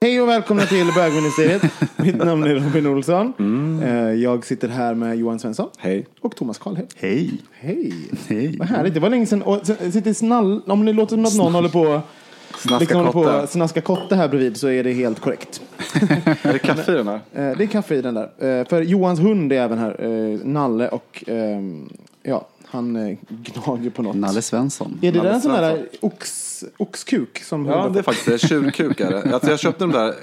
Hej och välkomna till bögministeriet. Mitt namn är Robin Olsson. Eh, Jag sitter här med Johan Svensson. Hej. Och Thomas Karlhed. Hej. Hej. Hej. Vad härligt. Det var länge sedan. Och sitter snall... Om det låter som att någon håller på Snaska liksom på kotte. snaska kotte här bredvid så är det helt korrekt. Är det kaffe i den här? Eh, Det är kaffe i den där. Eh, För Johans hund är även här. Nalle och ehm, ja, han eh, gnager på något. Nalle Svensson. Är det Nalle en sån där ox, oxkuk? Som Ja, det är faktiskt det. Tjurkuk är det. Alltså, jag köpte den där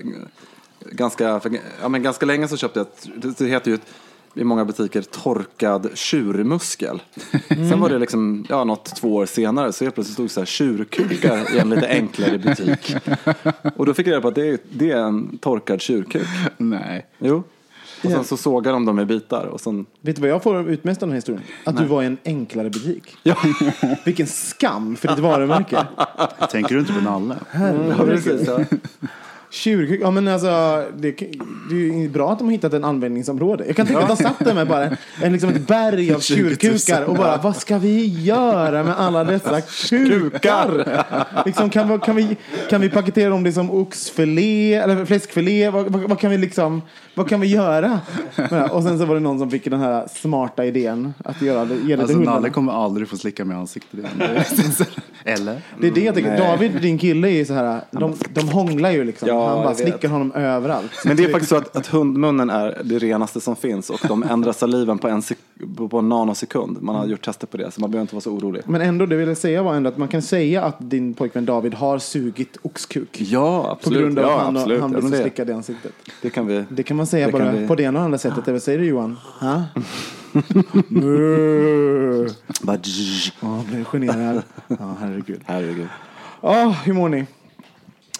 ganska, för, ja, men ganska länge så köpte jag, ett- det heter ju ett, i många butiker torkad tjurmuskel. Sen var det liksom, ja, något två år senare så helt plötsligt stod det så här tjurkukar i en lite enklare butik. Och då fick jag reda på att det är, det är en torkad tjurkuk. Nej. Jo. Och sen så sågar de dem i bitar och sen, Vet du vad jag får utmest av den här historien? Att du var i en enklare butik. ja, Vilken skam för ditt varumärke. Tänker du inte på Nalle? ja precis. Ja. Tjurkuk, ja men alltså det, det är ju bra att de har hittat en användningsområde. Jag kan tänka att de satt där med bara en, liksom ett berg av 20 000. tjurkukar och bara vad ska vi göra med alla dessa kukar? liksom, kan, vi- kan, vi, kan vi paketera om det som oxfilé eller fläskfilé? Vad, vad, vad kan vi liksom, vad kan vi göra? Ja, Och sen så var det någon som fick den här smarta idén att göra det, ge det till Alltså hundarna. Nalle kommer aldrig få slicka mig i ansiktet igen. Eller? Det är det jag tänker. David, din kille, är ju så här. De, de hånglar ju liksom. Ja, Han bara slickar honom överallt. Men det är faktiskt så att, att hundmunnen är det renaste som finns och de ändrar saliven på en, på- på en nanosekund. Man har gjort tester på det så man behöver inte vara så orolig. Men ändå, det vill jag säga var ändå att man kan säga att din pojkvän David har sugit oxkuk. Ja, På absolut. grund av ja, han, absolut. han blir så slickad i ansiktet. det kan vi. Det kan man säga Det bara vi- på det ena och andra sättet. Vad säger du Johan? Ha? Bara. Ja, blir du generad? Ja, herregud. Herregud. Ja, hur mår ni?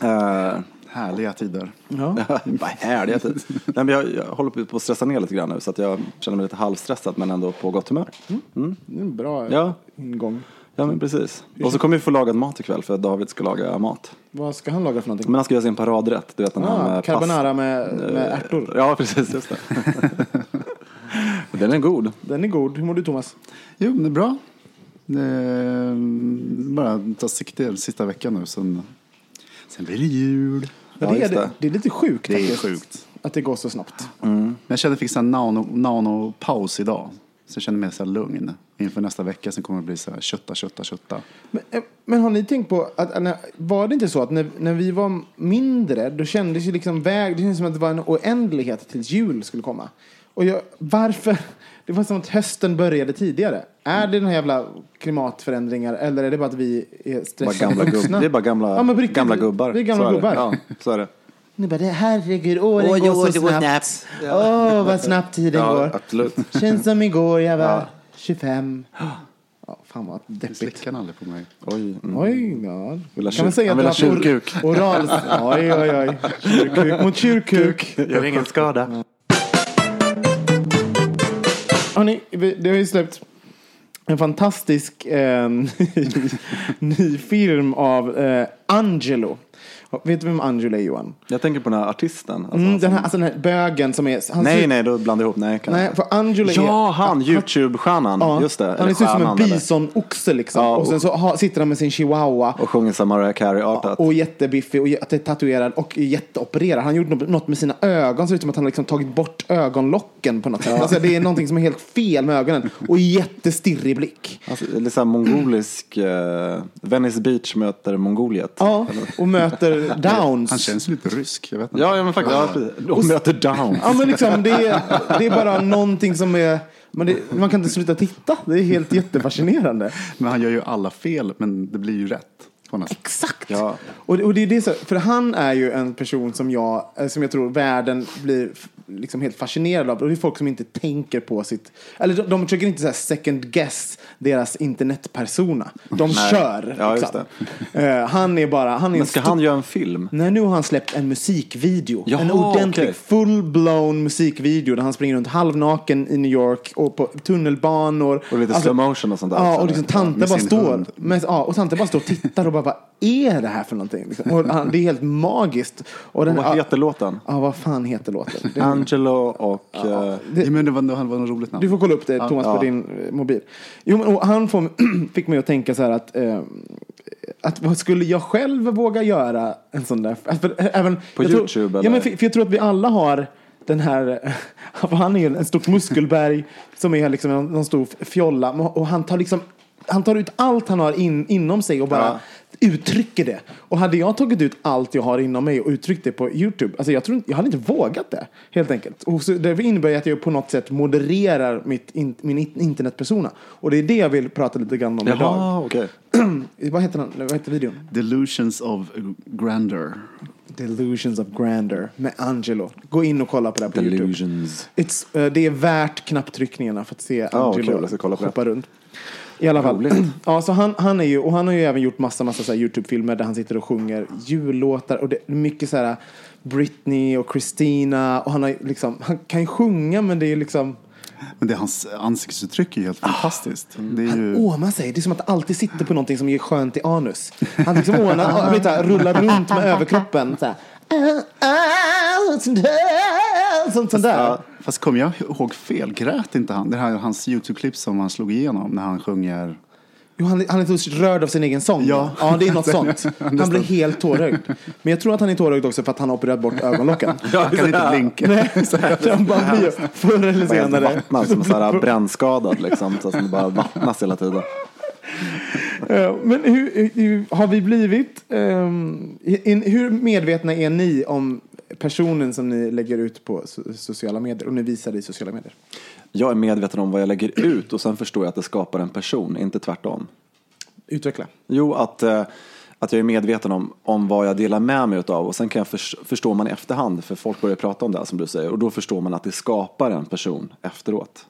Uh, Härliga tider. Ja. vad härligt. Nej, men jag, jag håller på att stressa ner lite grann nu så att jag känner mig lite halvstressad men ändå på gott humör. Det är en bra Ja. ingång. Ja men precis. Och så kommer vi få lagad mat ikväll för att David ska laga mat. Vad ska han laga för någonting? Men han ska göra sin paradrätt. Du vet den här Ah, med carbonara med, med ärtor. Ja precis, just det. den är god. Den är god. Hur mår du Thomas? Jo, det är bra. Det är bara ta sikte sista veckan nu. Sen, sen blir det jul. Ja, det, är det. det. är lite sjukt Det är faktiskt. sjukt. Att det går så snabbt. Men jag kände att jag fick en nano, nano-paus idag. Så jag känner mig så här lugn inför nästa vecka. Sen kommer det bli så här kötta, kötta, kötta. Men, eh, men har ni tänkt på, att, att när- var det inte så att när, när vi var mindre, då kändes ju liksom väg, det kändes som att det var en oändlighet tills jul skulle komma. Och jag, varför? Det var som att hösten började tidigare. Är det den här jävla klimatförändringar eller är det bara att vi är Bara stressade gamla vuxna? gubbar. Det är bara gamla, Ja, men gamla gubbar. Vi är gamla Så gubbar. Ja, så är det. Ni bara, det- herregud, åren Oj, går så det går snabbt. Åh, vad snabbt tiden Ja, går. absolut. Känns som igår jag var 25. Ja, fan vad Det deppigt. slickar Nalle på mig. Oj, mm. Oj, ja. Vill Kan man säga att du ha har tjurkuk. oral... Oj, oj, oj. Tjurkuk mot tjurkuk. Gör ingen skada. Hörni, det har ju släppt en fantastisk eh, ny, ny film av eh, Angelo. Vet du vem Angelo är Johan? Jag tänker på den här artisten. Alltså, Mm, den, här, alltså den här bögen som är... Nej, ser- nej, då blandar jag ihop. Nej, kan Nej, för Angelo är... Ja, han, YouTube-stjärnan. Ja, Just det. Han ser ut som en bisonoxe liksom. Ja, och sen och- så ha, sitter han med sin chihuahua. Och sjunger som Mariah Carey-artat. Och jättebiffig och jättetatuerad och jätteopererad. Han gjorde något- med sina ögon. Ser ut som att han har liksom tagit bort ögonlocken på något sätt. Alltså, det är någonting som är helt fel med ögonen. Och jättestirrig blick. Alltså, lite så här mongolisk, eh, Venice Beach möter Mongoliet. Ja, och möter Downs. Han känns lite rysk, jag vet inte. Ja, ja men faktiskt. Ja. De möter Down. Ja, men liksom, det, är, det är bara någonting som är... Men det, man kan inte sluta titta. Det är helt jättefascinerande. Men han gör ju alla fel, men det blir ju rätt. sätt. Exakt! Ja. Och, och det är det så, för han är ju en person som jag, som jag tror världen blir liksom helt fascinerad av. Och det är folk som inte tänker på sitt, eller de, de försöker inte så second guess deras internetpersona. De Nej. kör. Ja, liksom. Eh, han är bara, han är Men en ska han göra en film? Nej, nu har han släppt en musikvideo. Jaha, en ordentlig, okej. full-blown musikvideo där han springer runt halvnaken i New York och på tunnelbanor. Och lite slow motion och sånt där Ja, och liksom tanter bara står. Med, ja, och tanter bara står och tittar och bara, vad är det här för någonting? Liksom. Och det är helt magiskt. Och den, Och vad heter låten? Ja, vad fan heter låten? Det, Angelo och... eh, Ja, men det var, det var något roligt namn. du får kolla upp det, Thomas, Ja. på din eh, mobil. Jo, men, han får, fick mig att tänka så här att, eh, att vad skulle jag själv våga göra en sån där? För, eh, även, På jag tror, YouTube, Ja, eller? men för, för jag tror att vi alla har den här, han är ju en stort muskelberg som är liksom en, någon stor fjolla. Och han tar liksom, han tar ut allt han har in, inom sig och bara Ja. Uttrycker det. Och hade jag tagit ut allt jag har inom mig och uttryckt det på YouTube, alltså jag, tror, inte- jag hade inte vågat det. Helt enkelt. Och så, det innebär att jag på något sätt modererar mitt, in, min in- internetpersona. Och det är det jag vill prata lite grann om idag. Jaha, okej. Vad heter, den, vad heter videon? Delusions of Grandeur. Delusions of Grandeur med Angelo. Gå in och kolla på det här på YouTube. Delusions. It's, eh, det är värt knapptryckningarna för att se Angelo på det. hoppa runt. I alla fall. Roligt. Ja, så han, han, är ju, och han har ju även gjort massa, massa så YouTube-filmer där han sitter och sjunger jullåtar. Och det är mycket så här Britney och Christina. Och han, har liksom, han kan ju sjunga men det är ju liksom... Men det, hans ansiktsuttryck är helt Ah. fantastiskt. Det är Han ju... åmar sig. Det är som att alltid sitter på någonting som ger skönt i anus. Han liksom ånar, vet rullar runt med överkroppen. Så här. Sånt sånt där. Ja, fast kommer jag ihåg fel? Grät inte han? Det här är hans YouTube-klipp som han slog igenom när han sjunger. Jo, han, han är så rörd av sin egen sång. Ja. ja det är något sånt. Han blir helt tårögd. Men jag tror att han är tårögd också för att han har opererat bort ögonlocken. Han kan inte blinka. Den bara blir förr eller senare. vattnad som så brännskadad liksom. Så att det bara vattnas hela tiden. Ja, Men hur, hur har vi blivit? ehm, in, hur medvetna är ni om personen som ni lägger ut på so- sociala medier och ni visar i sociala medier? Jag är medveten om vad jag lägger ut och sen förstår jag att det skapar en person, inte tvärtom. Utveckla. Jo, att, eh, att jag är medveten om, om vad jag delar med mig av och sen kan jag förs- förstår man i efterhand, för folk börjar prata om det här som du säger, och då förstår man att det skapar en person efteråt.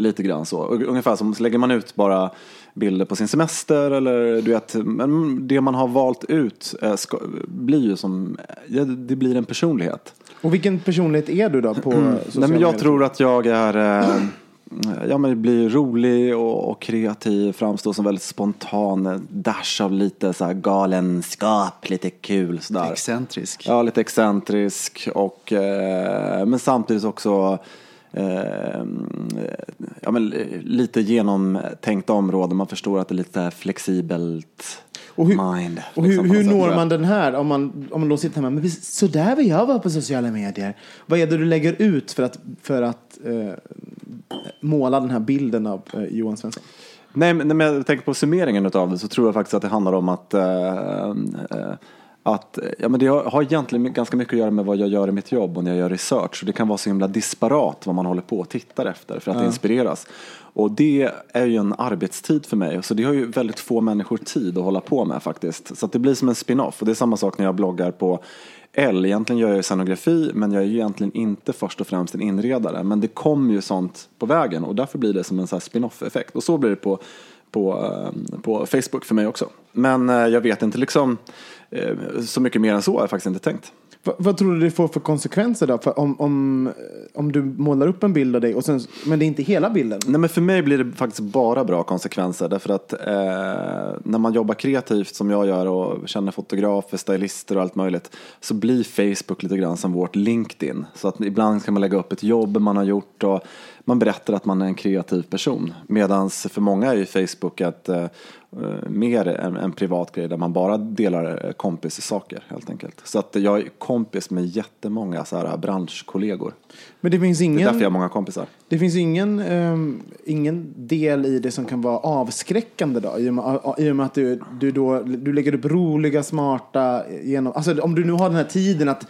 Lite grann så. Ungefär som lägger man ut bara bilder på sin semester eller du vet, men det man har valt ut eh, ska, blir ju som, ja, det blir en personlighet. Och vilken personlighet är du då på sociala Mm. Nej, men jag medier? tror att jag är eh, Ja men blir rolig och, och kreativ, framstår som väldigt spontan, dash av lite så här galenskap, lite kul sådär. Excentrisk. Ja, lite excentrisk och eh, men samtidigt också eh, ja, men, lite genomtänkta områden. Man förstår att det är lite flexibelt Och hur- mind. Och hur, liksom, hur sätt, når man den här? Om man, om man då sitter hemma, men så där vill jag vara på sociala medier. Vad är det du lägger ut för att, för att eh, måla den här bilden av eh, Johan Svensson? Nej, men när jag tänker på summeringen av det så tror jag faktiskt att det handlar om att, eh, eh, att ja, men det har egentligen ganska mycket att göra med vad jag gör i mitt jobb och när jag gör research. Så det kan vara så himla disparat vad man håller på och tittar efter för att inspireras. Och det är ju en arbetstid för mig, så det har ju väldigt få människor tid att hålla på med faktiskt. Så det blir som en spin-off och det är samma sak när jag bloggar på L. Egentligen gör jag scenografi, men jag är ju egentligen inte först och främst en inredare. Men det kommer ju sånt på vägen och därför blir det som en sån här spin-off-effekt. Och så blir det på, på, eh, på Facebook för mig också. Men eh, jag vet inte liksom, eh, så mycket mer än så har jag faktiskt inte tänkt. vad, vad tror du det får för konsekvenser då? För om, om, om du målar upp en bild av dig, och sen, men det är inte hela bilden. Nej, men för mig blir det faktiskt bara bra konsekvenser. Därför att eh, när man jobbar kreativt som jag gör och känner fotografer, stylister och allt möjligt så blir Facebook lite grann som vårt LinkedIn. Så att ibland kan man lägga upp ett jobb man har gjort och man berättar att man är en kreativ person. Medan för många är ju Facebook ett, eh, mer en, en privat grej där man bara delar eh, kompissaker helt enkelt. Så att jag är kompis med jättemånga så här branschkollegor. Men det finns Det är ingen, därför jag har många kompisar. det finns ingen, ehm, ingen del i det som kan vara avskräckande då? I och med, i och med att du, du, då, du lägger upp roliga, smarta, genom, alltså om du nu har den här tiden att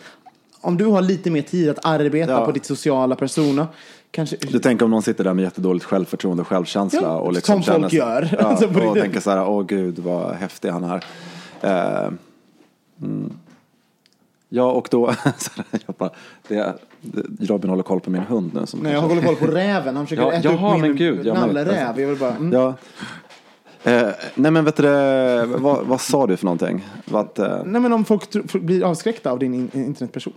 om du har lite mer tid att arbeta Ja. på ditt sociala persona, kanske... Du tänker om någon sitter där med jättedåligt självförtroende och självkänsla. Ja, och liksom som folk känner- gör. Ja, Alltså, och tänker så här, åh gud vad häftig han är. Eh, mm. Ja, och då, jag bara, det, Robin håller koll på min hund nu. Som Nej, jag håller koll på räven. Han försöker Ja, äta jaha, upp min gud, nallräv. Jag vill bara... Mm. Ja. Eh, nej men vet du, vad, vad sa du för någonting? Vad, eh, Nej, men om folk blir avskräckta av din in- internetperson.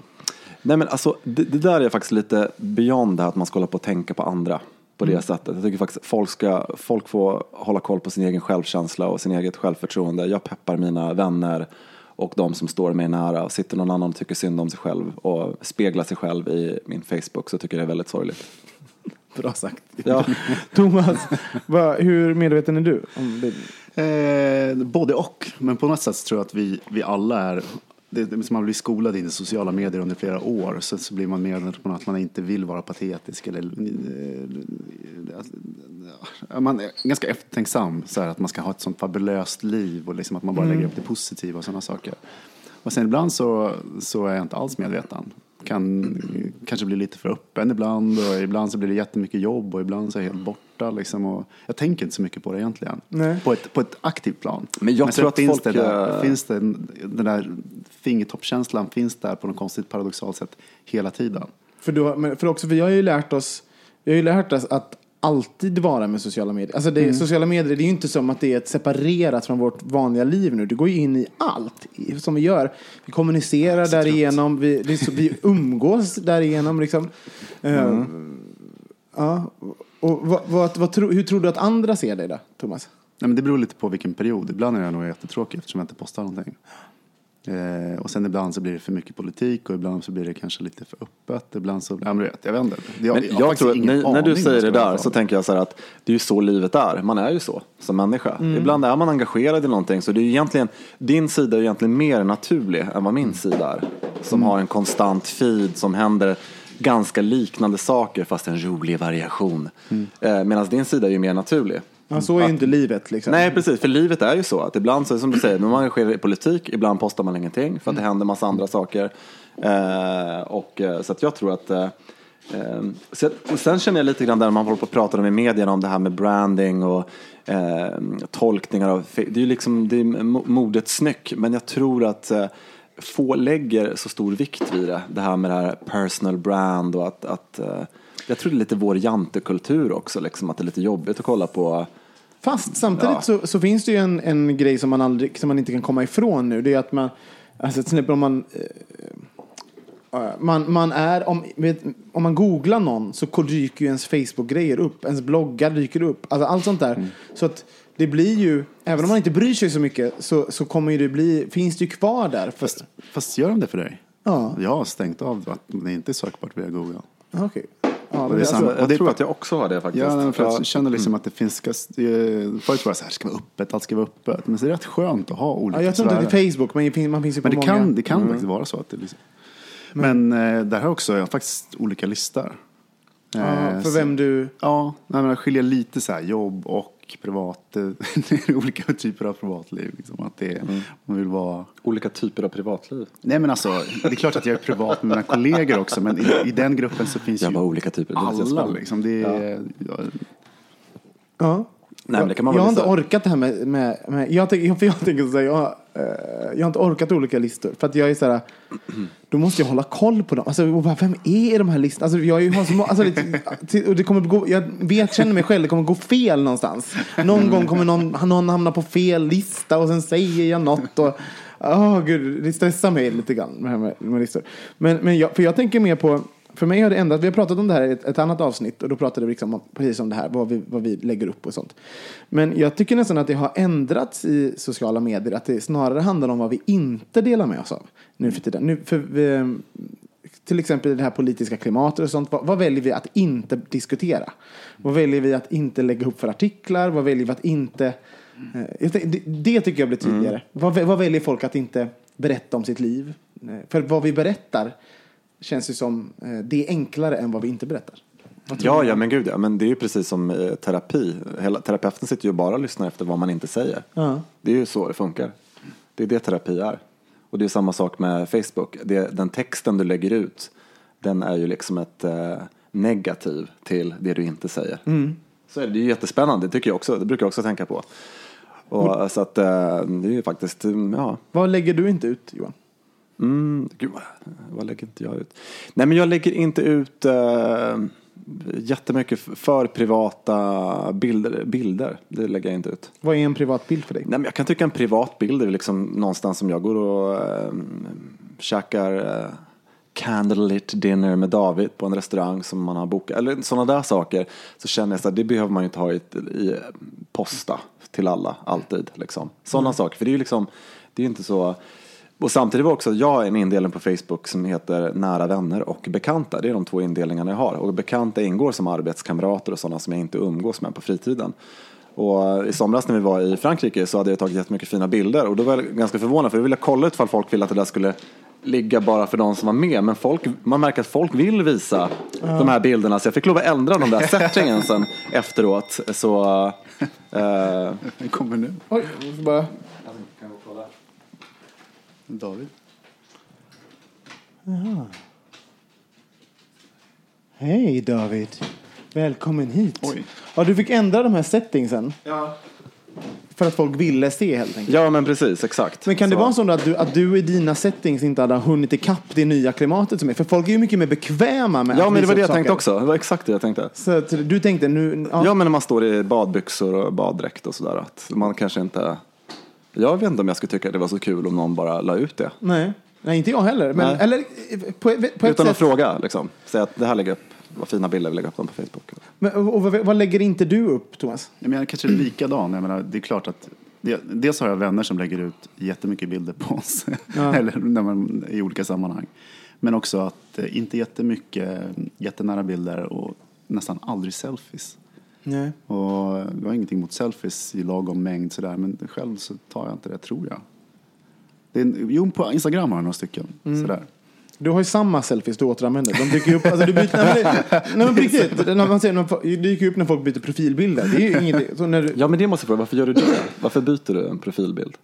Nej men alltså det, det där är faktiskt lite beyond det här att man ska hålla på och tänka på andra på det sättet. Jag tycker faktiskt att folk ska, folk får hålla koll på sin egen självkänsla och sin eget självförtroende. Jag peppar mina vänner och de som står mig nära. Och sitter någon annan och tycker synd om sig själv och speglar sig själv i min Facebook så tycker jag det är väldigt sorgligt. Bra sagt. Ja. Thomas, vad, hur medveten är du? Om det? Eh, både och, men på något sätt tror jag att vi, vi alla är det, det, man blir skolad in i sociala medier under flera år så, så blir man om att man inte vill vara patetisk eller eh, man är ganska eftertänksam så här, att man ska ha ett sånt fabulöst liv och liksom att man bara lägger upp det positiva och sådana saker. Och sen ibland så, så är jag inte alls medveten. Kan kanske bli lite för öppen ibland och ibland så blir det jättemycket jobb och ibland så är jag helt borta liksom. Och jag tänker inte så mycket på det egentligen. Nej. På, ett, på ett aktivt plan. Men jag sen tror att finns folk, det där, eh, finns det, den där fingertoppkänslan finns där på något konstigt paradoxalt sätt hela tiden. För, du har, men för också, för jag har ju lärt oss, vi har ju lärt oss att alltid vara med sociala medier. Alltså det, Mm. sociala medier, det är ju inte som att det är ett separerat från vårt vanliga liv nu. Det går ju in i allt som vi gör. Vi kommunicerar därigenom, vi, så, vi umgås därigenom. Liksom. Mm. ja. Och vad, vad, vad, tro, hur tror du att andra ser dig då, Thomas? Nej, men det beror lite på vilken period. Ibland är jag nog jättetråkig eftersom jag inte postar någonting. Eh, och sen ibland så blir det för mycket politik och ibland så blir det kanske lite för öppet. Ibland så, ja, men vet, jag vet inte. Jag, Men jag, faktiskt tror att ingen när, när du jag säger det där så tänker jag så här att det är ju så livet är. Man är ju så som människa. Ibland är man engagerad i någonting så det är ju egentligen, din sida är egentligen mer naturlig än vad min sida är. Som har en konstant feed som händer ganska liknande saker fast en rolig variation. Eh, Medan din sida är ju mer naturlig. Ja, så är ju inte livet. Liksom. Nej, precis. För livet är ju så att ibland, så, som du säger, när man engagerar i politik, ibland postar man ingenting för att det händer massa andra saker. Eh, och, eh, så att jag tror att eh, eh, så, och sen känner jag lite grann där man håller på att prata om i medierna om det här med branding och eh, tolkningar av, det är ju liksom, det är mo- modets nyck, men jag tror att få lägger så stor vikt vid det, det här med det här personal brand och att, att eh, jag tror det är lite vår jantekultur också, liksom, att det är lite jobbigt att kolla på Fast samtidigt Ja. så, så finns det ju en, en grej som man, aldrig, som man inte kan komma ifrån nu. Det är att man, alltså till exempel om man, eh, eh, man, man är, om, vet, om man googlar någon så dyker ju ens Facebook-grejer upp, ens bloggar dyker upp, alltså allt sånt där. Mm. Så att det blir ju, även om man inte bryr sig så mycket så, så kommer ju det bli, finns det ju kvar där. För, Fast, fast gör de det för dig? Ja. Jag har stängt av att det inte är sökbart via Google. Okej. Ja, Och men det är alltså, samma- Jag det är tror att jag också har det faktiskt. Ja, men för jag känner liksom att det finns, eh, förut var det så här, det ska vara öppet, allt ska vara öppet. Men så är det rätt skönt att ha olika ja, jag tror inte att det är Facebook, men det man finns ju på Men det många. kan, det kan faktiskt vara så att det liksom. Men eh, där har jag också jag har faktiskt olika listor. ja, Eh, för så- vem du... Ja, nej, men jag skiljer lite så här jobb och privat, eh, olika typer av privatliv. Liksom, att det, Man vill vara... Olika typer av privatliv. Nej men alltså, det är klart att jag är privat med mina kollegor också, men i, i den gruppen så finns Jag ju bara olika typer. Alla liksom. Det är, ja. Ja. Nej, men det kan man jag väl har inte orkat det här med, med, med jag, tänker, för jag tänker så här, jag, eh, jag har inte orkat olika listor. För att jag är så här, då måste jag hålla koll på dem. Alltså, och bara, vem är de här listorna? Alltså, jag har så, må- alltså, det, och det kommer gå, jag vet, känner mig själv, det kommer gå fel någonstans. Någon gång kommer någon, någon hamna på fel lista och sen säger jag något. Och, Åh gud, det stressar mig lite grann med, med, med listor. Men, men jag, för jag tänker mer på, för mig har det ändrat, vi har pratat om det här i ett, ett annat avsnitt och då pratade vi liksom om, precis om det här, vad vi, vad vi lägger upp och sånt. Men jag tycker nästan att det har ändrats i sociala medier, att det snarare handlar om vad vi inte delar med oss av nu för tiden. Nu, för vi, till exempel i det här politiska klimatet och sånt, vad, vad, väljer vi att inte diskutera? Vad väljer vi att inte lägga upp för artiklar? Vad väljer vi att inte... Eh, det, det, tycker jag blir tydligare. Mm. Vad, vad, väljer folk att inte berätta om sitt liv? Eh, för vad vi berättar känns ju som eh, det är enklare än vad vi inte berättar. Ja, ja, men gud ja. Men det är ju precis som eh, terapi. Hela, terapeuten sitter ju bara och lyssnar efter vad man inte säger. Ja. Det är ju så det funkar. Det är det terapi är. Och det är samma sak med Facebook. Det, den texten du lägger ut, den är ju liksom ett eh, negativ till det du inte säger. Mm. Så är det, det är jättespännande, det tycker jag också. Det brukar jag också tänka på. Och, mm. Så att eh, det är ju faktiskt, ja. Vad lägger du inte ut, Johan? Mm, gud, vad lägger inte jag ut? Nej, men jag lägger inte ut uh, jättemycket för privata bilder, bilder. Det lägger jag inte ut. Vad är en privat bild för dig? Nej, men jag kan tycka en privat bild är liksom någonstans som jag går och uh, käkar uh, candlelit dinner med David på en restaurang som man har bokat. Eller sådana där saker. Så känner jag att det behöver man ju inte ha i, i posta till alla, alltid. Liksom. Sådana mm. saker, för det är ju liksom, det är inte så och samtidigt var också jag en indelning på Facebook som heter nära vänner och bekanta. Det är de två indelningarna jag har. Och bekanta ingår som arbetskamrater och sådana som jag inte umgås med på fritiden. Och i somras när vi var i Frankrike så hade jag tagit jättemycket fina bilder och då var jag ganska förvånad för jag ville kolla ifall folk ville att det där skulle ligga bara för de som var med. Men folk, man märker att folk vill visa ja. de här bilderna så jag fick lov att ändra de där settingen sen efteråt. Så... Den kommer nu. Oj, bara... David. Hej David. Välkommen hit. Oj. Ja, du fick ändra de här settingsen. Ja. För att folk ville se helt enkelt. Ja, men precis, exakt. Men kan det vara så att du, att du i dina settings inte hade hunnit ikapp det nya klimatet som är? För folk är ju mycket mer bekväma med Ja, men det var det jag saker. tänkte också. Det var exakt det jag tänkte. Så du tänkte nu... Ja. ja, men när man står i badbyxor och baddräkt och sådär. Att man kanske inte jag vet inte om jag skulle tycka att det var så kul om någon bara la ut det. Nej, Nej inte jag heller. Men, eller, på, på Utan att sätt... fråga, liksom. Säga att det här lägger upp, vad fina bilder, vi lägger upp dem på Facebook. Men, och, och, vad lägger inte du upp, Thomas? Jag menar, kanske likadan. Jag menar, det är klart att Dels har jag vänner som lägger ut jättemycket bilder på oss, ja. eller när man, i olika sammanhang. Men också att eh, inte jättemycket jättenära bilder och nästan aldrig selfies. Nej. Och jag har ingenting mot selfies i lagom mängd sådär, men själv så tar jag inte det, tror jag. Det är en, jo, på Instagram har jag några stycken. Mm. Sådär. Du har ju samma selfies du återanvänder. De dyker upp, alltså du byter, nej, men, nej men på riktigt, när man ser, dyker upp när folk byter profilbilder. Det är ju ingenting. Så när du... Ja men det måste jag fråga, varför gör du det? Varför byter du en profilbild?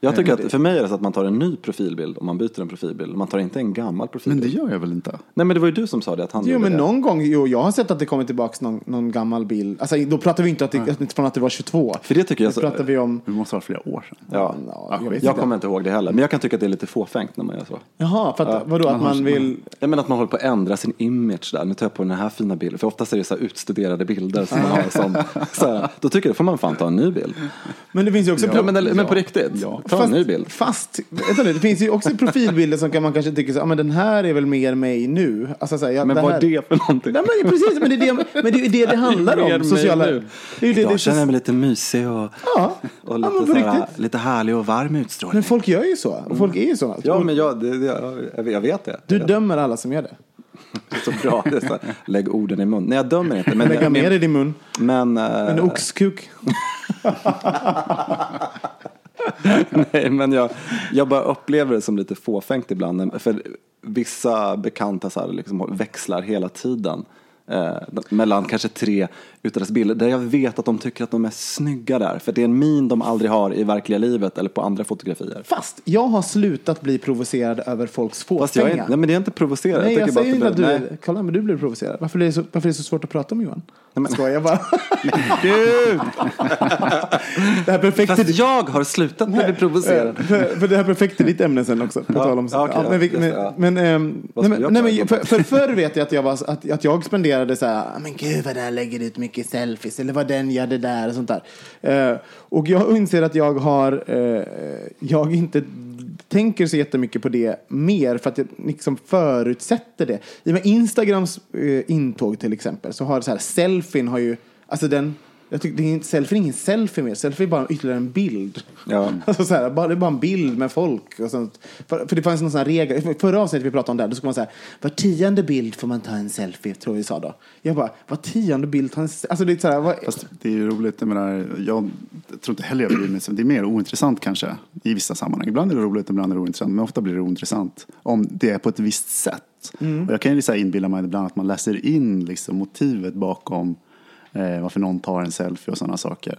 Jag tycker att för mig är det så att man tar en ny profilbild om man byter en profilbild. Man tar inte en gammal profilbild. Men det gör jag väl inte? Nej men det var ju du som sa det att han Jo men det. någon gång, jo jag har sett att det kommer tillbaka någon, någon gammal bild. Alltså då pratar vi inte att det, från att det var 22. För det tycker jag så, pratar vi om. Det måste vara flera år sedan. Ja, ja jag, jag kommer inte ihåg det heller. Men jag kan tycka att det är lite fåfängt när man gör så. Jaha, för att, ja. vadå att man, man vill? Jag menar att man håller på att ändra sin image där. Nu tar jag på den här fina bilden. För oftast är det så här utstuderade bilder som man har som, så här, Då tycker jag, då får man fan ta en ny bild. Men det finns ju också. Ja, men, men på riktigt, ta en ny bild fast, vänta nu, det finns ju också profilbilder som kan man kanske tycka så, ah, men den här är väl mer mig nu. Alltså, så här, ja, men vad är det för någonting? Nej, men precis, men det är det, men det, är det det handlar om. Sociala, det är det, Idag det, känner jag mig lite mysig och, ja, och lite, ja, såhär, lite härlig och varm utstrålning. Men folk gör ju så. Och folk är ju så. Ja, men jag, det, jag, jag vet det. Du dömer alla som gör det. Så bra, det så, lägg orden i mun. Nej, jag dömer inte. Men, Lägga mer i din mun. Men, uh, en oxkuk. Nej, men jag, jag bara upplever det som lite fåfängt ibland. För vissa bekanta så här, liksom, växlar hela tiden. Eh, mellan kanske tre utav deras bilder där jag vet att de tycker att de är snygga där. För det är en min de aldrig har i verkliga livet eller på andra fotografier. Fast jag har slutat bli provocerad över folks fåfänga. nej men det är inte provocerad. Nej jag, jag säger inte att du, nej. kolla men du blir provocerad. Varför är, det så, varför är det så svårt att prata om Johan? Nej, men... Skojar bara. Gud! det här perfekta... Fast jag har slutat bli provocerad. För, för det här perfekta ditt ämne sen också. På ja, tal om, okay, ja, men, men, men, ähm, nej, men, nej, men för, för förr vet jag att jag, var, att, att jag spenderade så här, men gud vad den lägger ut mycket selfies, eller vad den gör det där och sånt där. Uh, och jag inser att jag har, uh, jag inte tänker så jättemycket på det mer för att jag liksom förutsätter det. I och med Instagrams eh, intåg till exempel så har så här, selfien har ju, alltså den, jag tycker, det är inte, selfie är ingen selfie mer, selfie är bara ytterligare en bild. Ja. Alltså så här, bara, det är bara en bild med folk. Och sånt. För, för det fanns någon sån här regel, förra avsnittet vi pratade om det, här, då ska man säga var tionde bild får man ta en selfie, tror vi sa då. Jag bara, var tionde bild tar en selfie? Alltså det är så här, vad, Fast det är ju roligt, jag menar, jag tror inte heller jag bryr mig. Det är mer ointressant kanske i vissa sammanhang. Ibland är det roligt, ibland är det ointressant. Men ofta blir det ointressant om det är på ett visst sätt. Och jag kan ju så här inbilla mig ibland att man läser in liksom motivet bakom eh, varför någon tar en selfie och sådana saker.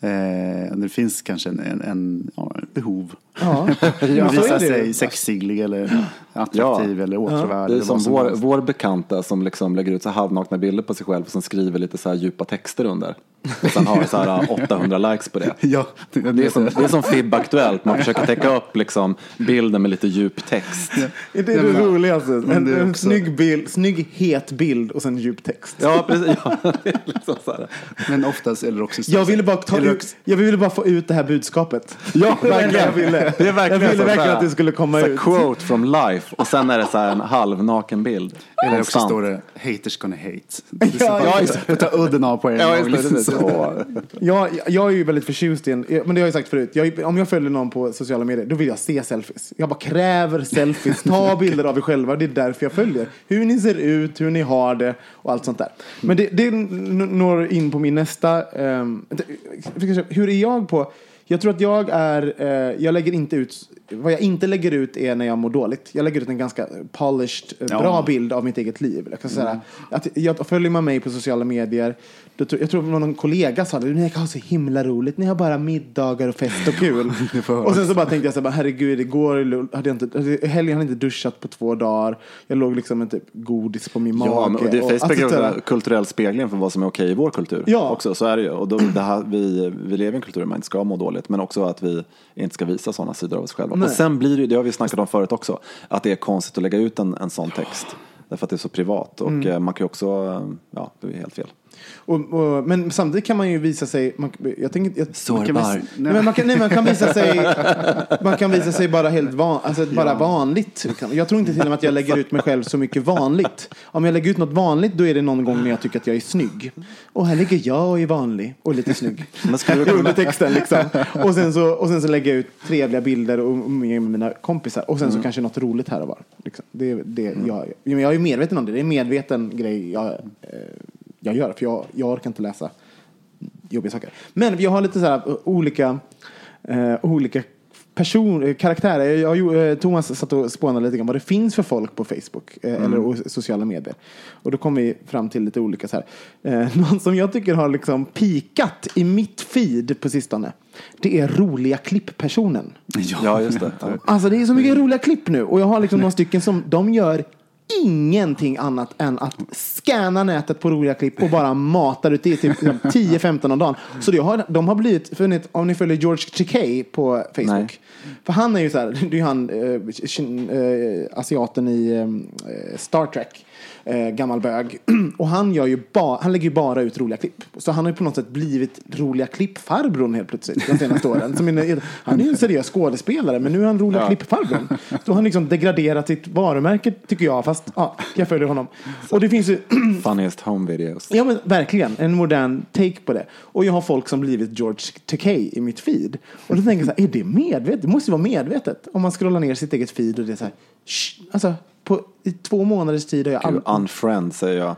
Eh, det finns kanske en, en, en ja, behov. Ja, är visa sig sexig eller attraktiv eller åtråvärd. Det är som som vår, helst. vår bekanta som liksom lägger ut så halvnakna bilder på sig själv och sen skriver lite så här djupa texter under. Och sen har så här 800 likes på det. Ja, det, Det är som, det är som FIB Aktuellt, man försöker täcka upp liksom bilden med lite djup text. Är det det roligaste? En, är en också- snygg, bild, snygg het bild och sen djup text. Ja, precis. Ja, är liksom. Men oftast eller också så- Jag ville bara, ta ut, jag ville bara få ut det här budskapet. Ja, det jag ville. Det är verkligen jag ville verkligen att det skulle komma ut. Quote from life och sen är det så här en halvnaken bild. Eller också står det haters gonna hate. Ja, ja, Ta udden av på en Ja, just det, liksom så. Jag, jag är ju väldigt förtjust i en, men det har jag sagt förut, jag, om jag följer någon på sociala medier, då vill jag se selfies. Jag bara kräver selfies, ta bilder av er själva, det är därför jag följer. Hur ni ser ut, hur ni har det och allt sånt där. Men det, det når in på min nästa, ehm, hur är jag på, jag tror att jag är, eh, jag lägger inte ut, vad jag inte lägger ut är när jag mår dåligt. Jag lägger ut en ganska polished, eh, Ja. bra bild av mitt eget liv. Jag kan säga att jag, följer man mig på sociala medier, då tror, jag tror någon kollega sa det, ni har så himla roligt, ni har bara middagar och fest och kul. och sen så bara tänkte jag så här, herregud, igår hade jag inte, helgen hade jag inte duschat på två dagar. Jag låg liksom med typ godis på min mage. Ja, men, och det, och- Facebook är så här- en kulturell spegling för vad som är okej i vår kultur. Ja. Också, så är det ju. Och då, det här, vi, vi lever i en kultur där man inte ska må dåligt, men också att vi inte ska visa sådana sidor av oss själva. Nej. Och sen blir det, det har vi snackat om förut också, att det är konstigt att lägga ut en, en sån text. Därför att det är så privat. Och Mm. eh, man kan ju också, eh, ja, det är helt fel. Och, och, men samtidigt kan man ju visa sig, man, jag tänker, jag, man kan, Sårbar. visa- nej, men man, kan, nej, man kan visa sig, man kan visa sig bara helt van, alltså bara vanligt. Jag tror inte till och med att jag lägger ut mig själv så mycket vanligt. Om jag lägger ut något vanligt då är det någon gång när jag tycker att jag är snygg. Och här ligger jag och är vanlig och lite snygg. Skulle Under texten liksom. Och sen, så, och sen så lägger jag ut trevliga bilder och och med mina kompisar. Och sen Mm. så kanske något roligt här och var. Liksom. Det, är det jag, men jag är medveten om det. Det är en medveten grej jag, eh, jag gör. För jag, jag orkar inte läsa jobbiga saker. Men vi har lite så här eh, olika, eh, olika person, eh, karaktärer. Jag, jag, eh, Thomas satt och spånade lite grann vad det finns för folk på Facebook eh, eller o- sociala medier. Och då kom vi fram till lite olika så här. Eh, någon som jag tycker har liksom pikat i mitt feed på sistone. Det är roliga klipp-personen. ja, just det. Alltså det är så mycket roliga klipp nu. Och jag har liksom några stycken som de gör ingenting annat än att scanna nätet på roliga klipp och bara matar ut det typ 10-15 om dagen. Så det har, de har blivit, för ni, om ni följer George Takei på Facebook. Nej. För han är ju så här, det är ju han, eh, asiaten i eh, Star Trek. Eh, gammal bög. Och han, gör ju ba, han lägger ju bara ut roliga klipp. Så han har ju på något sätt blivit roliga klipp-farbrorn helt plötsligt de senaste åren. Som är, han är ju en seriös skådespelare men nu är han roliga klipp-farbrorn. Så han liksom degraderat sitt varumärke tycker jag. Fast ja, jag följer honom. Och det finns ju Funniest home videos. Ja men verkligen, en modern take på det. Och jag har folk som blivit George Takei i mitt feed. Och då tänker jag så här, är det medvetet? Det måste ju vara medvetet. Om man scrollar ner sitt eget feed och det är så här. Alltså på, i två månaders tid har jag Gud, aldrig... unfriend säger jag.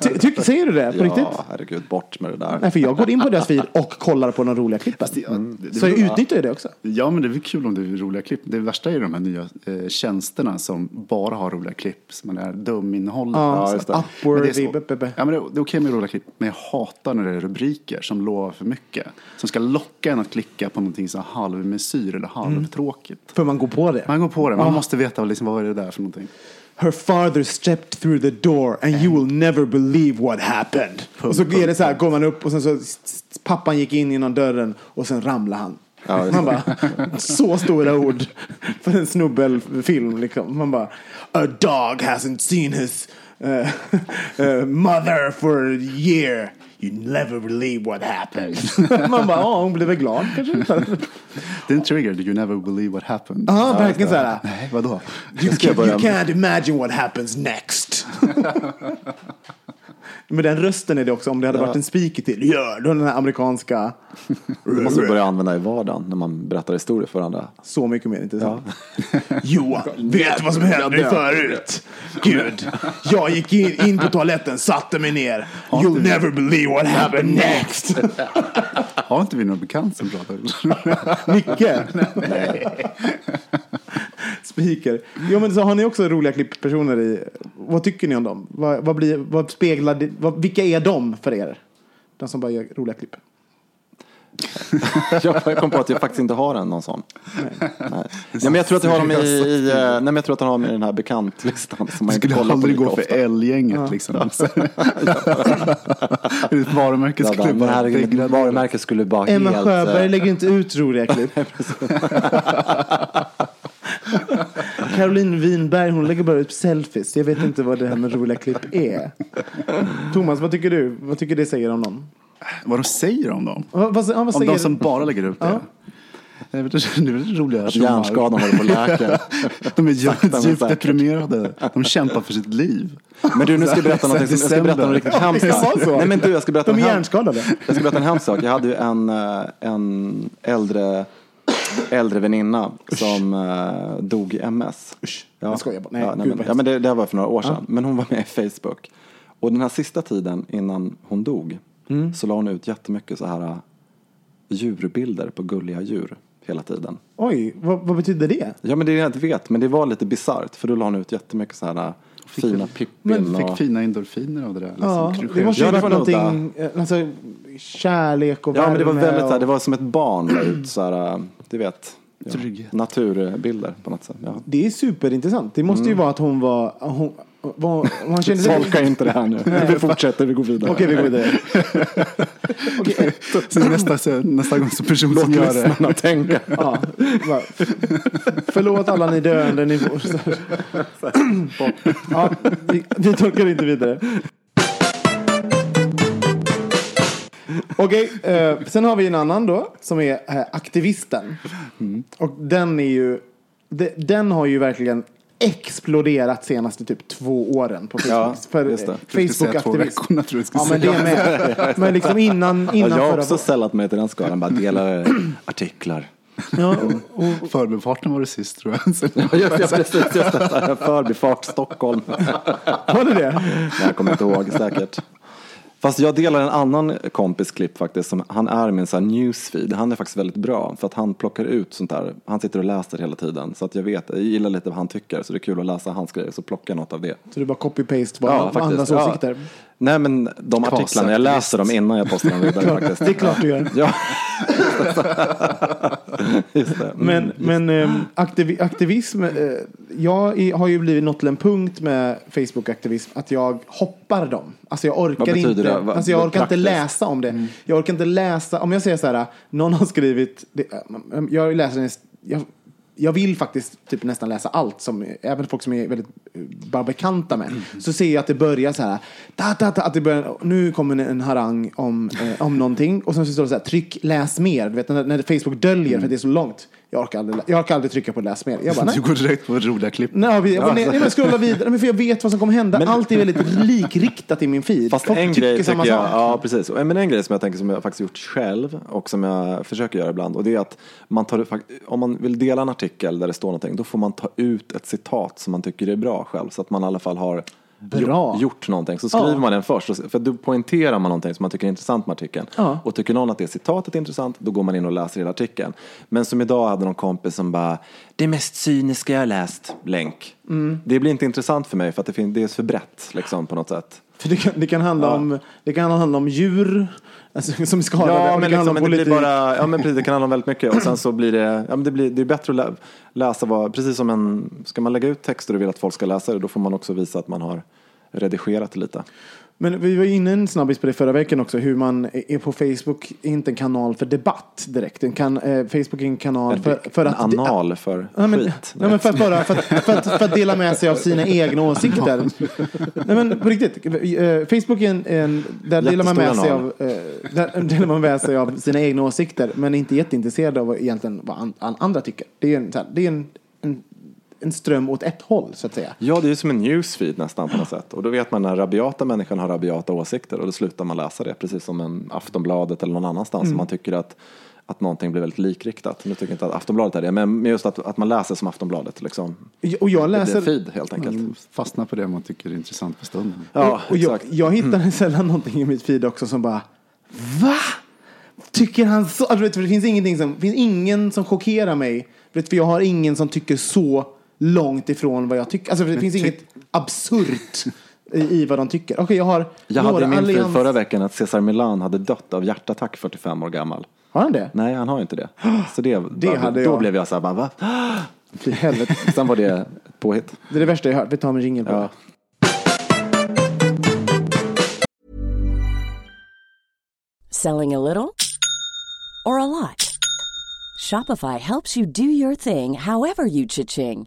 Ty, ty, säger du det på riktigt? Ja, herregud, bort med det där. Nej, för jag går in på deras feed och kollar på de roliga klippen. det- det- Så jag utnyttjar ju det också. Ja, men det är kul om det är roliga klipp. Det värsta är ju de här nya eh, tjänsterna som bara har roliga klipp. Som är duminnehåll. Ja, just det. Men det är, så, ja, men det, det är okej med roliga klipp, men jag hatar när det är rubriker som lovar för mycket. Som ska locka en att klicka på någonting så halvmesyr eller halvtråkigt. För man går på det. Man går på det, man Ja. måste veta liksom, vad är det där för någonting. Her father stepped through the door and you will never believe what happened. Och så är det så här, går man upp och sen så pappan gick in genom dörren och sen ramlar han. Ja, man bara, så stora ord för en snubbelfilm liksom. Man bara, a dog hasn't seen his eh, eh, mother for a year. You never believe what happened. Man bara, ja hon blev väl glad kanske. Det är en trigger. You never believe what happened. Ja, verkligen så här. Nej, vadå? You, can, you can't imagine what happens next. Med den rösten är det också, om det hade varit en speaker till. Ja, då den här amerikanska. Det måste vi börja använda i vardagen när man berättar historier för varandra. Så mycket mer intressant. Johan, vet du vad som hände förut? Gud, jag gick in, in på toaletten, satte mig ner. You'll never believe what happened next. Har inte vi någon bekant som pratar? Micke? Speaker. Jo men så har ni också roliga klipppersoner i. Vad tycker ni om dem? Vad, vad, blir, vad speglar det, vad, vilka är de för er? De som bara gör roliga klipp. Jag kom på att jag faktiskt inte har en någon sån. Nej. Nej. men jag tror att jag har dem i, i, eh, nej, men jag tror att jag har dem i den här bekantlistan. Som man inte Skulle på aldrig gå ofta. för L-gänget liksom. Ett varumärke Ja, skulle bara degradera. varumärket skulle bara Emma helt... Sjöberg eh, lägger inte ut roliga klipp. Caroline Winberg hon lägger bara ut selfies. Jag vet inte vad det här med roliga klipp är. Thomas, vad tycker du? Vad tycker det säger om dem? Vad de säger om dem? Vad, vad, ja, vad Om de som bara lägger ut det? Det är väl- det är väl roligare att Hjärnskadan håller på att läka. De är djupt, deprimerade. De kämpar för sitt liv. Men du, nu ska jag berätta som, jag ska berätta något riktigt hemskt. Nej men du, jag ska berätta De är hjärnskadade. Jag ska berätta en hemsk sak. Jag hade ju en, eh, en äldre, äldre väninna som eh, dog i MS. Usch, Ja. jag skojar bara. Nej, ja, nej, men, ja, men det, det var för några år sedan. Men hon var med i Facebook. Och den här sista tiden innan hon dog Mm. så la hon ut jättemycket så här eh, djurbilder på gulliga djur hela tiden. Oj, vad, vad betyder det? Ja men det är jag inte vet, men det var lite bisarrt för då la hon ut jättemycket så här eh, fina Pippin Men fick och... fina endorfiner av det där. Ja, liksom. det måste ju Ja, det varit någonting, eh, alltså, kärlek och Ja men det var värme väldigt så här, och- det var som ett barn la ut så här, äh, du vet, ja, naturbilder på något sätt. Ja. Det är superintressant. Det måste Mm. ju vara att hon var, hon, var, man kände sig... Tolka inte det här nu. Vi fortsätter, vi går vidare. Okej, vi går vidare. Okej, Så nästa, så, nästa gång så person Låt som gör det. lyssnarna tänka. ja, bara, förlåt alla ni döende. Ni ja, vi, vi tolkar inte vidare. Okej, eh, sen har vi en annan då som är eh, aktivisten. Och den är ju, de, den har ju verkligen exploderat senaste typ två åren på Facebook. Ja, För just det. eh, Jag skulle säga två Facebook-aktivist. Ja, skulle men det är med. Men liksom innan, Ja, innan jag har förra också sällat mig till den skalan, bara delar artiklar. Ja, och, säga. Förbifarten var det sist tror jag. Ja, just, ja, precis, just det. Förbifart Stockholm. var det det? Nej, jag kommer inte ihåg säkert. Fast jag delar en annan kompis klipp faktiskt. Som, han är min så här newsfeed. Han är faktiskt väldigt bra. För att han plockar ut sånt där. Han sitter och läser hela tiden. Så att jag vet, jag gillar lite vad han tycker. Så det är kul att läsa hans grejer. Så plockar jag något av det. Så du bara copy-paste vad andras Ja. åsikter? Nej men de artiklarna, jag läser dem innan jag postar dem vidare faktiskt. Det är klart du gör. Ja. Just det. Mm. Men, men eh, aktiv, aktivism, eh, jag har ju blivit nått till en punkt med Facebook-aktivism att jag hoppar dem. Alltså jag orkar inte, det? Vad- alltså jag orkar inte praktiskt? läsa om det. Jag orkar inte läsa, om jag säger så här, någon har skrivit, det, eh, jag läser en, jag, jag vill faktiskt typ nästan läsa allt, som, även folk som är väldigt eh, bara bekanta med. Så ser jag att det börjar så här, ta, ta, ta, att det börjar, nu kommer en harang om, eh, om någonting och sen så står det så här, tryck läs mer. Du vet när, när Facebook döljer för att det är så långt. Jag orkar aldrig, jag orkar aldrig trycka på läs mer. Jag bara, nej. Du går direkt på roliga klipp. Nej, jag, nej, nej, men scrolla vidare, men för jag vet vad som kommer hända. Allt är väldigt likriktat i min feed. Fast Folk en grej tycker jag, sak. ja precis. Men en grej som jag tänker som jag faktiskt gjort själv och som jag försöker göra ibland och det är att man tar, om man vill dela en artikel där det står någonting då får man ta ut ett citat som man tycker är bra själv så att man i alla fall har Bra. gjort, någonting. Så skriver Ja. man den först, för då poängterar man någonting som man tycker är intressant med artikeln. Ja. Och tycker någon att det citatet är intressant, då går man in och läser hela artikeln. Men som idag hade någon kompis som bara, det mest cyniska jag läst, länk. Mm. Det blir inte intressant för mig för att det är för brett liksom, på något sätt. För det, kan, det, kan handla om, det kan handla om djur alltså, som är skadade. Ja, men, liksom, handla men om det blir politik. bara, ja, men precis, det kan handla om väldigt mycket. Och sen så blir det, ja, men det, blir, det är bättre att lä, läsa vad, precis som en, ska man lägga ut texter och vill att folk ska läsa det, då får man också visa att man har redigerat det lite. Men vi var inne en snabbis på det förra veckan också. Hur man är på Facebook är inte en kanal för debatt direkt. En kan, eh, Facebook är en kanal för, för en att... anal för Ja, men, skit. nej, men för, att bara, för, att, för, att, för att dela med sig av sina egna åsikter. nej men på riktigt. eh, Facebook är en, en där delar man med sig av eh, där delar man med sig av sina egna åsikter. Men är inte jätteintresserad av egentligen vad an, an, andra tycker. Det är, en, det är en, en, en ström åt ett håll så att säga. Ja, det är ju som en newsfeed nästan på något sätt. Och då vet man när rabiata människan har rabiata åsikter och då slutar man läsa det. Precis som en Aftonbladet eller någon annanstans Mm. om man tycker att, att någonting blir väldigt likriktat. Nu tycker jag inte att Aftonbladet är det, men just att, att man läser som Aftonbladet. Liksom. Och jag Det läser... blir feed helt enkelt. Mm, Fastna på det man tycker är intressant för stunden. Ja, och jag, exakt. jag hittar sällan någonting i mitt feed också som bara Va? Tycker han så? Alltså, vet du, det finns ingenting som, det finns ingen som chockerar mig. Vet, du, för jag har ingen som tycker så långt ifrån vad jag tycker. Alltså, det finns ty- inget absurt i, i vad de tycker. Okej, jag har Jag hade i min feed allians- förra veckan att Cesar Milan hade dött av hjärtattack 45 år gammal. Har han det? Nej, han har inte det. Så det, Det hade då jag. blev jag så här, bara, va? Fy helvete. Sen var det ett påhitt. Det är det värsta jag hört. Vi tar en jingel på Ja. det. Selling a little or a lot? Shopify helps you do your thing however you cha-ching.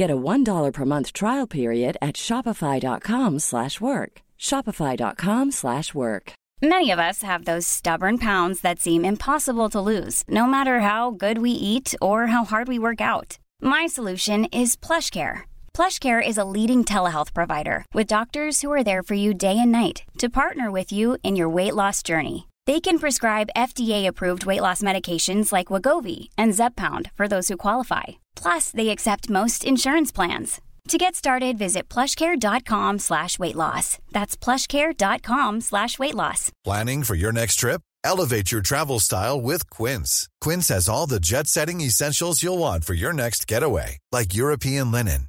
Get a $1 per month trial period at shopify.com slash work. Shopify.com slash work. Many of us have those stubborn pounds that seem impossible to lose, no matter how good we eat or how hard we work out. My solution is PlushCare. PlushCare is a leading telehealth provider with doctors who are there for you day and night to partner with you in your weight loss journey. They can prescribe FDA-approved weight loss medications like Wagovi and Zepbound for those who qualify. Plus, they accept most insurance plans. To get started, visit plushcare.com slash weight loss. That's plushcare.com slash weight loss. Planning for your next trip? Elevate your travel style with Quince. Quince has all the jet setting essentials you'll want for your next getaway, like European linen,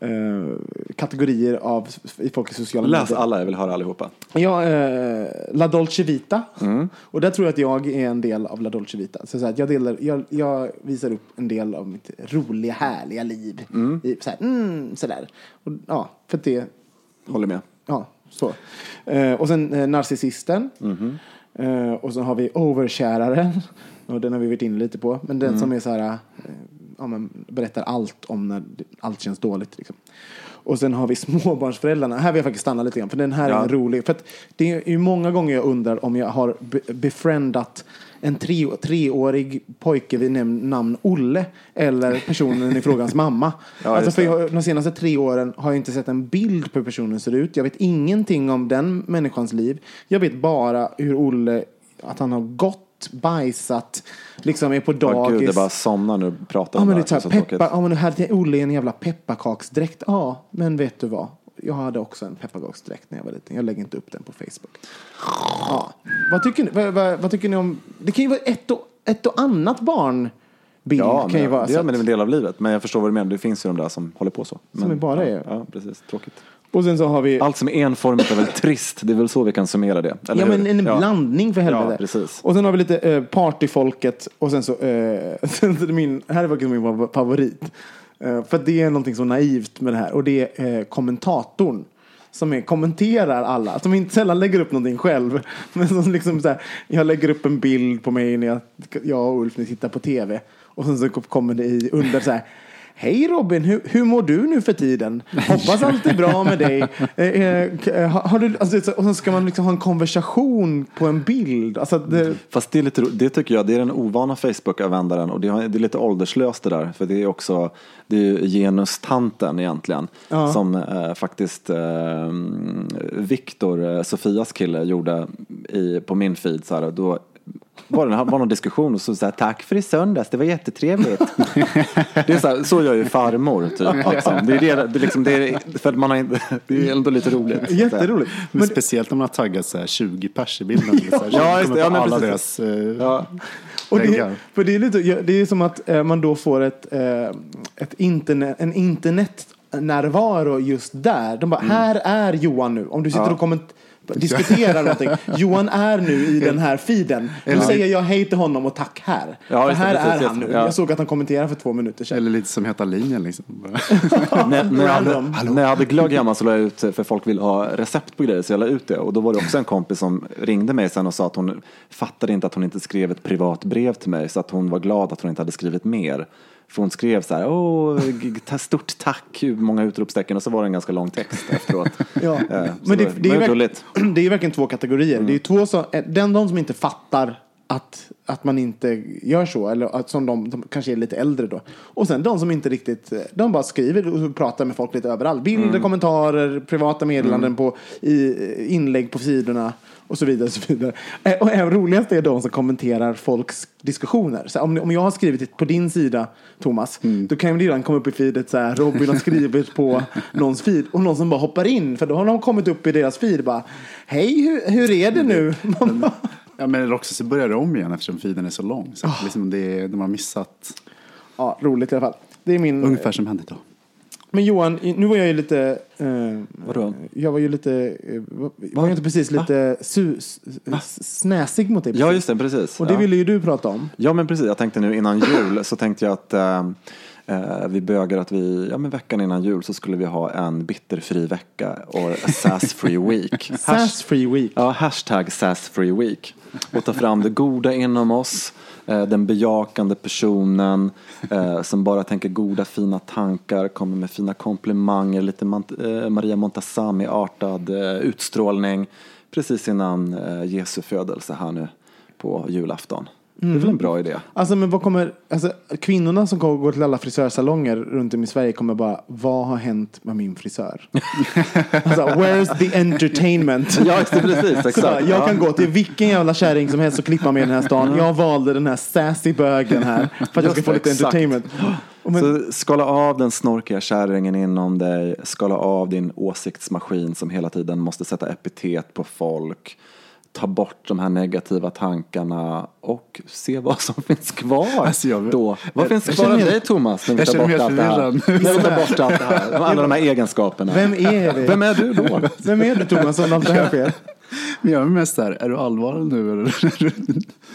eh, kategorier av i folk i sociala Läs medier. alla, jag vill höra allihopa. Ja, eh, La Dolce Vita. Mm. Och där tror jag att jag är en del av La Dolce Vita. Så, så här, jag, delar, jag, jag visar upp en del av mitt roliga, härliga liv. I, så här, mm, sådär. Och, ja, för det, Håller med. ja, så. Eh, och sen eh, Narcissisten. Mhm. Eh, och så har vi Overkäraren. Och den har vi varit inne lite på. Men den Mm. som är så här, eh, ja, men berättar allt om när allt känns dåligt. Liksom. Och sen har vi småbarnsföräldrarna. Här vill jag faktiskt stanna lite grann. För den här Ja. är rolig. För det är ju många gånger jag undrar om jag har be- befriendat en tre, treårig pojke vid namn Olle eller personen i frågans mamma. Ja, alltså för jag, de senaste tre åren har jag inte sett en bild på hur personen ser ut. Jag vet ingenting om den människans liv. Jag vet bara hur Olle, att han har gått, bajsat, liksom är på Åh dagis. gud, det bara somnar du pratar Ja om men det det är här. så peppa, ja men nu hade Olle en jävla pepparkaksdräkt. Ja, men vet du vad? Jag hade också en pepparkaksdräkt när jag var liten. Jag lägger inte upp den på Facebook. Ja. Vad, tycker ni, vad, vad, vad tycker ni om... Det kan ju vara ett och, ett och annat barnbild. Ja, kan men, ju vara det, så ja, men det är en del av livet. Men jag förstår vad du menar. Det finns ju de där som håller på så. Men, är bara ja, är- Ja, precis. Tråkigt. Och sen så har vi... Allt som är enformigt är väl trist. Det är väl så vi kan summera det. Eller Ja hur? men en Ja. blandning för helvete. Ja, precis. Och sen har vi lite eh, partyfolket och sen så, eh, min, här är faktiskt min favorit. Eh, för det är någonting så naivt med det här och det är eh, kommentatorn. Som är, kommenterar alla, som inte sällan lägger upp någonting själv. Men som liksom så här, jag lägger upp en bild på mig när jag, jag och Ulf tittar på tv. Och sen så kommer det i under så här. Hej Robin, hur, hur mår du nu för tiden? Hoppas allt är bra med dig. Eh, eh, eh, har du, alltså, så- och så ska man liksom ha en konversation på en bild. Alltså, det, Fast det, är lite, det tycker jag, det är den ovana Facebook-användaren och det, är lite ålderslöst det där. För det är också, det är genustanten egentligen. Ja. Som eh, faktiskt eh, Viktor, Sofias kille, gjorde i, på min feed. Så här, då var det var någon diskussion och så sa tack för i söndags, det var jättetrevligt. det är så, här, så gör ju farmor typ. Liksom. Det är det, det, liksom, det är, för man har det är ändå lite roligt. jätteroligt. Men, Men, speciellt om man har taggat så här 20 pers i bilden. Så här, så Ja, just det. Ja, på men alla precis. deras eh, Ja. och det, väggar. för det, är lite, ja, det är som att eh, man då får ett, eh, ett internet, en internetnärvaro just där. De bara, här är Johan nu. Om du sitter och komment, diskuterar någonting. Johan är nu i den här feeden. Eller- säger jag hej till honom och tack här. Ja, för just det, här precis, är han just nu. det. Ja. Jag såg att han kommenterade för två minuter sedan. Eller lite som Heta linjen liksom. när, när, jag hade, Random. när jag hade glögg hemma så la jag ut, för folk ville ha recept på grejer, så jag la ut det. Och då var det också en kompis som ringde mig sen och sa att hon fattade inte att hon inte skrev ett privat brev till mig, så att hon var glad att hon inte hade skrivit mer. För hon skrev så här, åh, ta- stort tack, många utropstecken, och så var det en ganska lång text efteråt. Ja. Eh, så Men det, var- det, är gulligt. det är verkligen två kategorier. Det är två som, eh, den de som inte fattar att, att man inte gör så. Eller att som de, de kanske är lite äldre då. Och sen de som inte riktigt, eh, de bara skriver och pratar med folk lite överallt. Bilder, kommentarer, privata meddelanden på i, inlägg på sidorna. Och så vidare. Och, så vidare. Eh, och även roligast är de som kommenterar folks diskussioner. Så om, om jag har skrivit på din sida, Thomas, då kan det redan komma upp i feedet så här, Robin har skrivit på någons feed. Och någon som bara hoppar in, för då har de kommit upp i deras feed bara, hej, hur, hur är det nu? Ja, men eller också så börjar det om igen eftersom feeden är så lång. Så att liksom det de har missat ja, roligt i alla fall. Det är min... ungefär som hände idag. Men Johan, nu var jag ju lite... Eh, Vadå? Jag var ju lite... Eh, var jag inte precis lite su, snäsig mot dig? Ja, precis? just det, precis. Och det ja. ville ju du prata om. Ja men precis, jag tänkte nu innan jul så tänkte jag att eh, eh, vi bögar att vi, ja men veckan innan jul så skulle vi ha en bitterfri vecka och a sass-free week. Sass Free Week. Ja, hashtag sass-free week. Och ta fram det goda inom oss, Eh, den bejakande personen eh, som bara tänker goda fina tankar, kommer med fina komplimanger, lite Mant- eh, Maria Montazami-artad eh, utstrålning precis innan eh, Jesu födelse här nu på julafton. Det är väl en bra idé? Alltså men vad kommer, alltså kvinnorna som går går till alla frisörsalonger runt om i Sverige kommer bara, vad har hänt med min frisör? alltså, where's the entertainment? Ja, precis. Exakt. bara, jag Ja. kan gå till vilken jävla kärring som helst och klippa mig i den här stan. Jag valde den här sassy bögen här för att jag ska Just få lite exakt. entertainment. Och men, Så skala av den snorkiga kärringen inom dig, skala av din åsiktsmaskin som hela tiden måste sätta epitet på folk, ta bort de här negativa tankarna och se vad som finns kvar Alltså, jag- då. Vad jag- finns jag kvar av dig Thomas när vi tar bort allt det här? När vi tar bort allt det här, alla de här egenskaperna. vem är det? Vem är du då? Vem är du Thomas om allt det här sker? Men jag är mest där, är du allvarlig nu eller?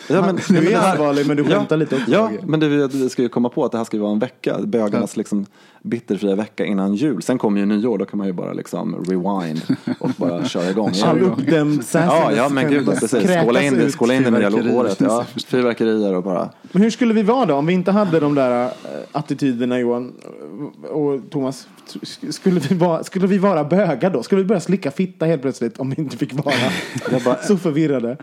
Ja, men, Du men är här- allvarlig men du skämtar lite också. Ja, men det, vi, vi ska ju komma på att det här ska ju vara en vecka, bögarnas liksom bitterfria vecka innan jul. Sen kommer ju nyår, då kan man ju bara liksom rewind och bara köra igång. All uppdämd Ja, ja, men gud, precis. Skåla in, det, skåla in det nya året. Ja, fyrverkerier och bara. Men hur skulle vi vara då om vi inte hade de där äh, attityderna Johan och Thomas? Skulle vi, vara, skulle vi vara bögar då? Skulle vi börja slicka fitta helt plötsligt om vi inte fick vara Jag bara så förvirrade?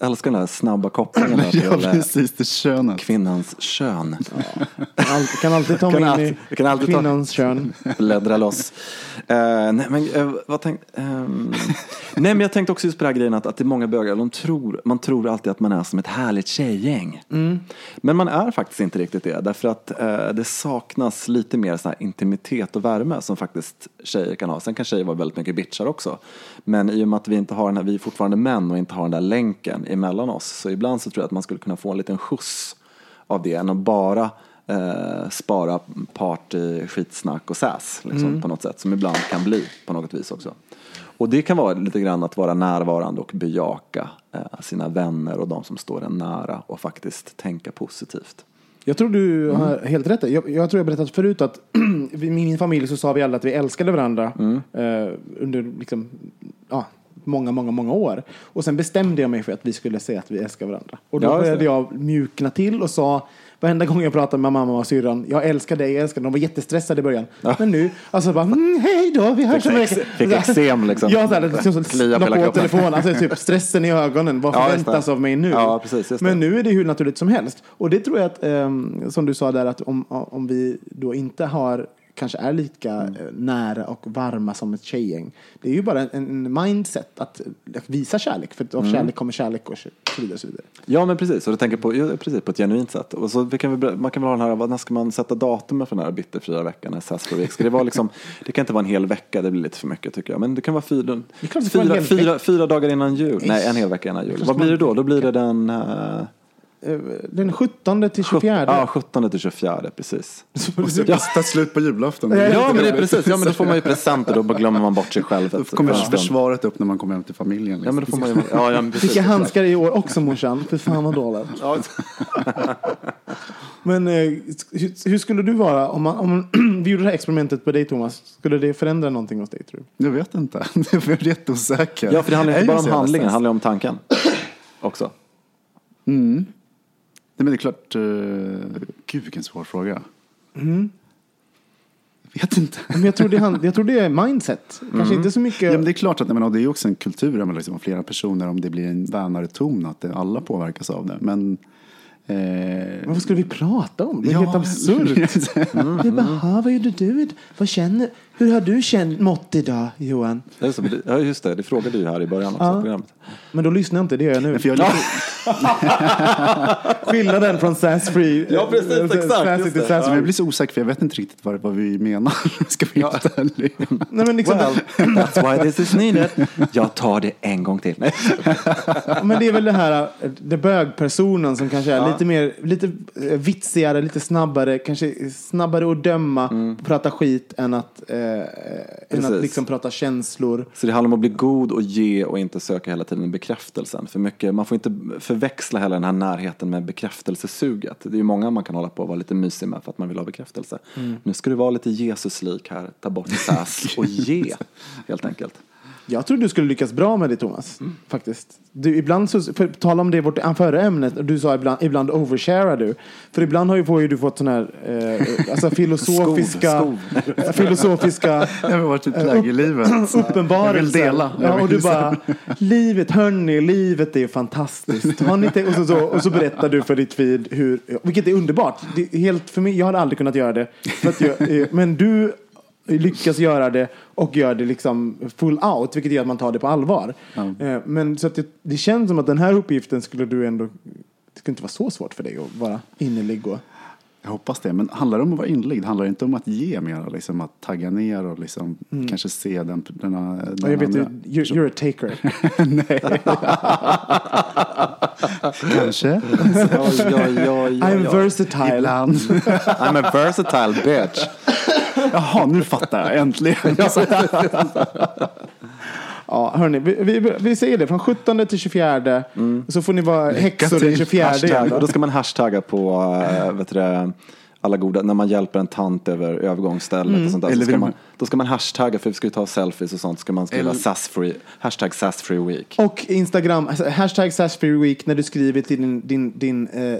älskar den här snabba kopplingen där ja, till eh, precis, det könet. kvinnans kön. Kan, all, kan alltid ta mig in i vi kan alltid ta- kvinnans kön. Bläddra loss. Eh, nej, men, eh, vad tänk, ehm, nej, men jag tänkte också just på den här grejen att, att det är många bögar, de tror, man tror alltid att man är som ett härligt tjejgäng. Men man är faktiskt inte riktigt det, därför att eh, det saknas lite mer så här intimitet och värme som faktiskt tjejer kan ha. Sen kan tjejer vara väldigt mycket bitchar också. Men i och med att vi inte har den här, vi är fortfarande män och inte har den där länken emellan oss, så ibland så tror jag att man skulle kunna få en liten skjuts av det än att bara eh, spara party, skitsnack och sass liksom, på något sätt. Som ibland kan bli på något vis också. Och det kan vara lite grann att vara närvarande och bejaka eh, sina vänner och de som står en nära och faktiskt tänka positivt. Jag tror du har helt rätt. Jag, jag tror jag berättat förut att i min familj så sa vi alla att vi älskade varandra eh, under liksom, ja, många, många, många år. Och sen bestämde jag mig för att vi skulle säga att vi älskar varandra. Och då Ja, började jag mjukna till och sa Varenda gång jag pratar med mamma och syrran, jag älskar dig, jag älskar dig. De var jättestressade i början. Men nu, alltså bara, mm, hej då, vi hörs om en ex- vecka." fick eksem, liksom. Ja, så här, liksom, så, Klia på la hela telefonen, alltså typ stressen i ögonen, vad Ja, förväntas av mig nu? Ja, precis. Men nu är det hur naturligt som helst. Och det tror jag att, ehm, som du sa där, att om, om vi då inte har kanske är lika Mm. eh, nära och varma som ett tjejgäng. Det är ju bara en, en mindset att, att visa kärlek. För att av Mm. kärlek kommer kärlek och så vidare. Så vidare. Ja men precis, och du tänker på, ja, precis, på ett genuint sätt. Och så kan vi, man kan väl ha den här, vad- när ska man sätta datumet för den här bitterfria veckan, Week? Ska det vara liksom, det kan inte vara en hel vecka, det blir lite för mycket tycker jag. Men det kan vara fyra, fyra, fyra, fyra dagar innan jul. Nej, en hel vecka innan jul. Vad blir det då? Då blir det den... Eh, Den 17 till 24. Ja, 17 till 24, precis. Ja. Ta slut på julafton. Ja, men det är precis. Ja, men då får man ju presenter, då glömmer man bort sig själv. Då kommer försvaret upp när man kommer hem till familjen. Ja, men då får man ju... Ja, ja, Fick jag handskar i år också morsan? För fan vad dåligt. Ja, Men eh, hur, hur skulle du vara om, man, om vi gjorde det här experimentet på dig Thomas? Skulle det förändra någonting hos dig tror du? Jag vet inte. Jag är jätteosäker. Ja, för det handlar inte bara om så handlingen, det handlar om tanken också. Nej, men det är klart. Uh, gud, vilken svår fråga. Mm. Jag vet inte. Men jag tror det, hand, jag tror det är mindset. Kanske inte så mycket. Ja, men det är klart att menar, det är också en kultur med liksom flera personer. Om det blir en vänare ton, att det, alla påverkas av det. Men... Eh, Men vad skulle vi prata om? Det är Ja. helt absurt. Vi bara, "Ha, vad gjorde du? Vad känner, hur har du känt mått idag Johan? Ja, just det, ja, just det, det frågade du här i början också. av Programmet. Men då lyssnar jag inte, det gör jag nu. men för jag lite, Skillnaden från sass free. Ja, precis, eh, exakt, just till det. sass men jag free. blir så osäker för jag vet inte riktigt vad, vad vi menar. Ska vi ärlig. Nej, men, liksom, Well, that's why this is needed. Jag tar det en gång till. Men det är väl det här, eh, det bögpersonen som kanske är lite mer, lite eh, vitsigare, lite snabbare, kanske snabbare att döma, prata skit än att, eh, än att liksom prata känslor. Så det handlar om att bli god och ge och inte söka hela tiden bekräftelsen. För mycket, man får inte förväxla hela den här närheten med bekräftelsesuget. Det är ju många man kan hålla på och vara lite mysig med för att man vill ha bekräftelse. Nu ska du vara lite Jesus-lik här, ta bort sass och ge, helt enkelt. Jag tror du skulle lyckas bra med det Thomas. Faktiskt. Du, ibland så, för tala om det i vårt förra ämnet, du sa ibland, ibland oversharar du. För ibland har ju, får ju du fått sådana här, eh, alltså filosofiska, Skov, filosofiska Jag har varit i ett läge i livet. uppenbarelser. Jag vill dela. Ja, och du bara, livet, hörni, livet är fantastiskt. Har ni och, så, så, och så berättar du för ditt feed hur, vilket är underbart. Det är helt, för mig, jag hade aldrig kunnat göra det. Jag, eh, men du lyckas göra det och gör det liksom full out, vilket gör att man tar det på allvar. Eh, Men så att det, det känns som att den här uppgiften skulle du ändå, det skulle inte vara så svårt för dig att vara innerlig och Jag hoppas det. Men handlar det om att vara innerlig? Det handlar inte om att ge mer, liksom att tagga ner och liksom kanske se den, denna, den Mm. Ja, jag vet, andra. du, you're, you're a taker. Kanske. Ja, ja, ja, ja, I'm ja. versatile. Ibland. I'm a versatile bitch. Jaha, nu fattar jag. Äntligen. Ja, hörni, vi, vi, vi säger det. Från 17 till 24. Så får ni vara häxor den 24 Hashtag, igen. och Då. ska man hashtagga på äh, vet du alla goda, när man hjälper en tant över övergångsstället och sånt där. Eller Så ska man, då ska man hashtagga, för vi ska ju ta selfies och sånt, ska man skriva Eller- sassfree, hashtag sassfree week. Och Instagram, hashtag sassfree week när du skriver till din, din, din eh,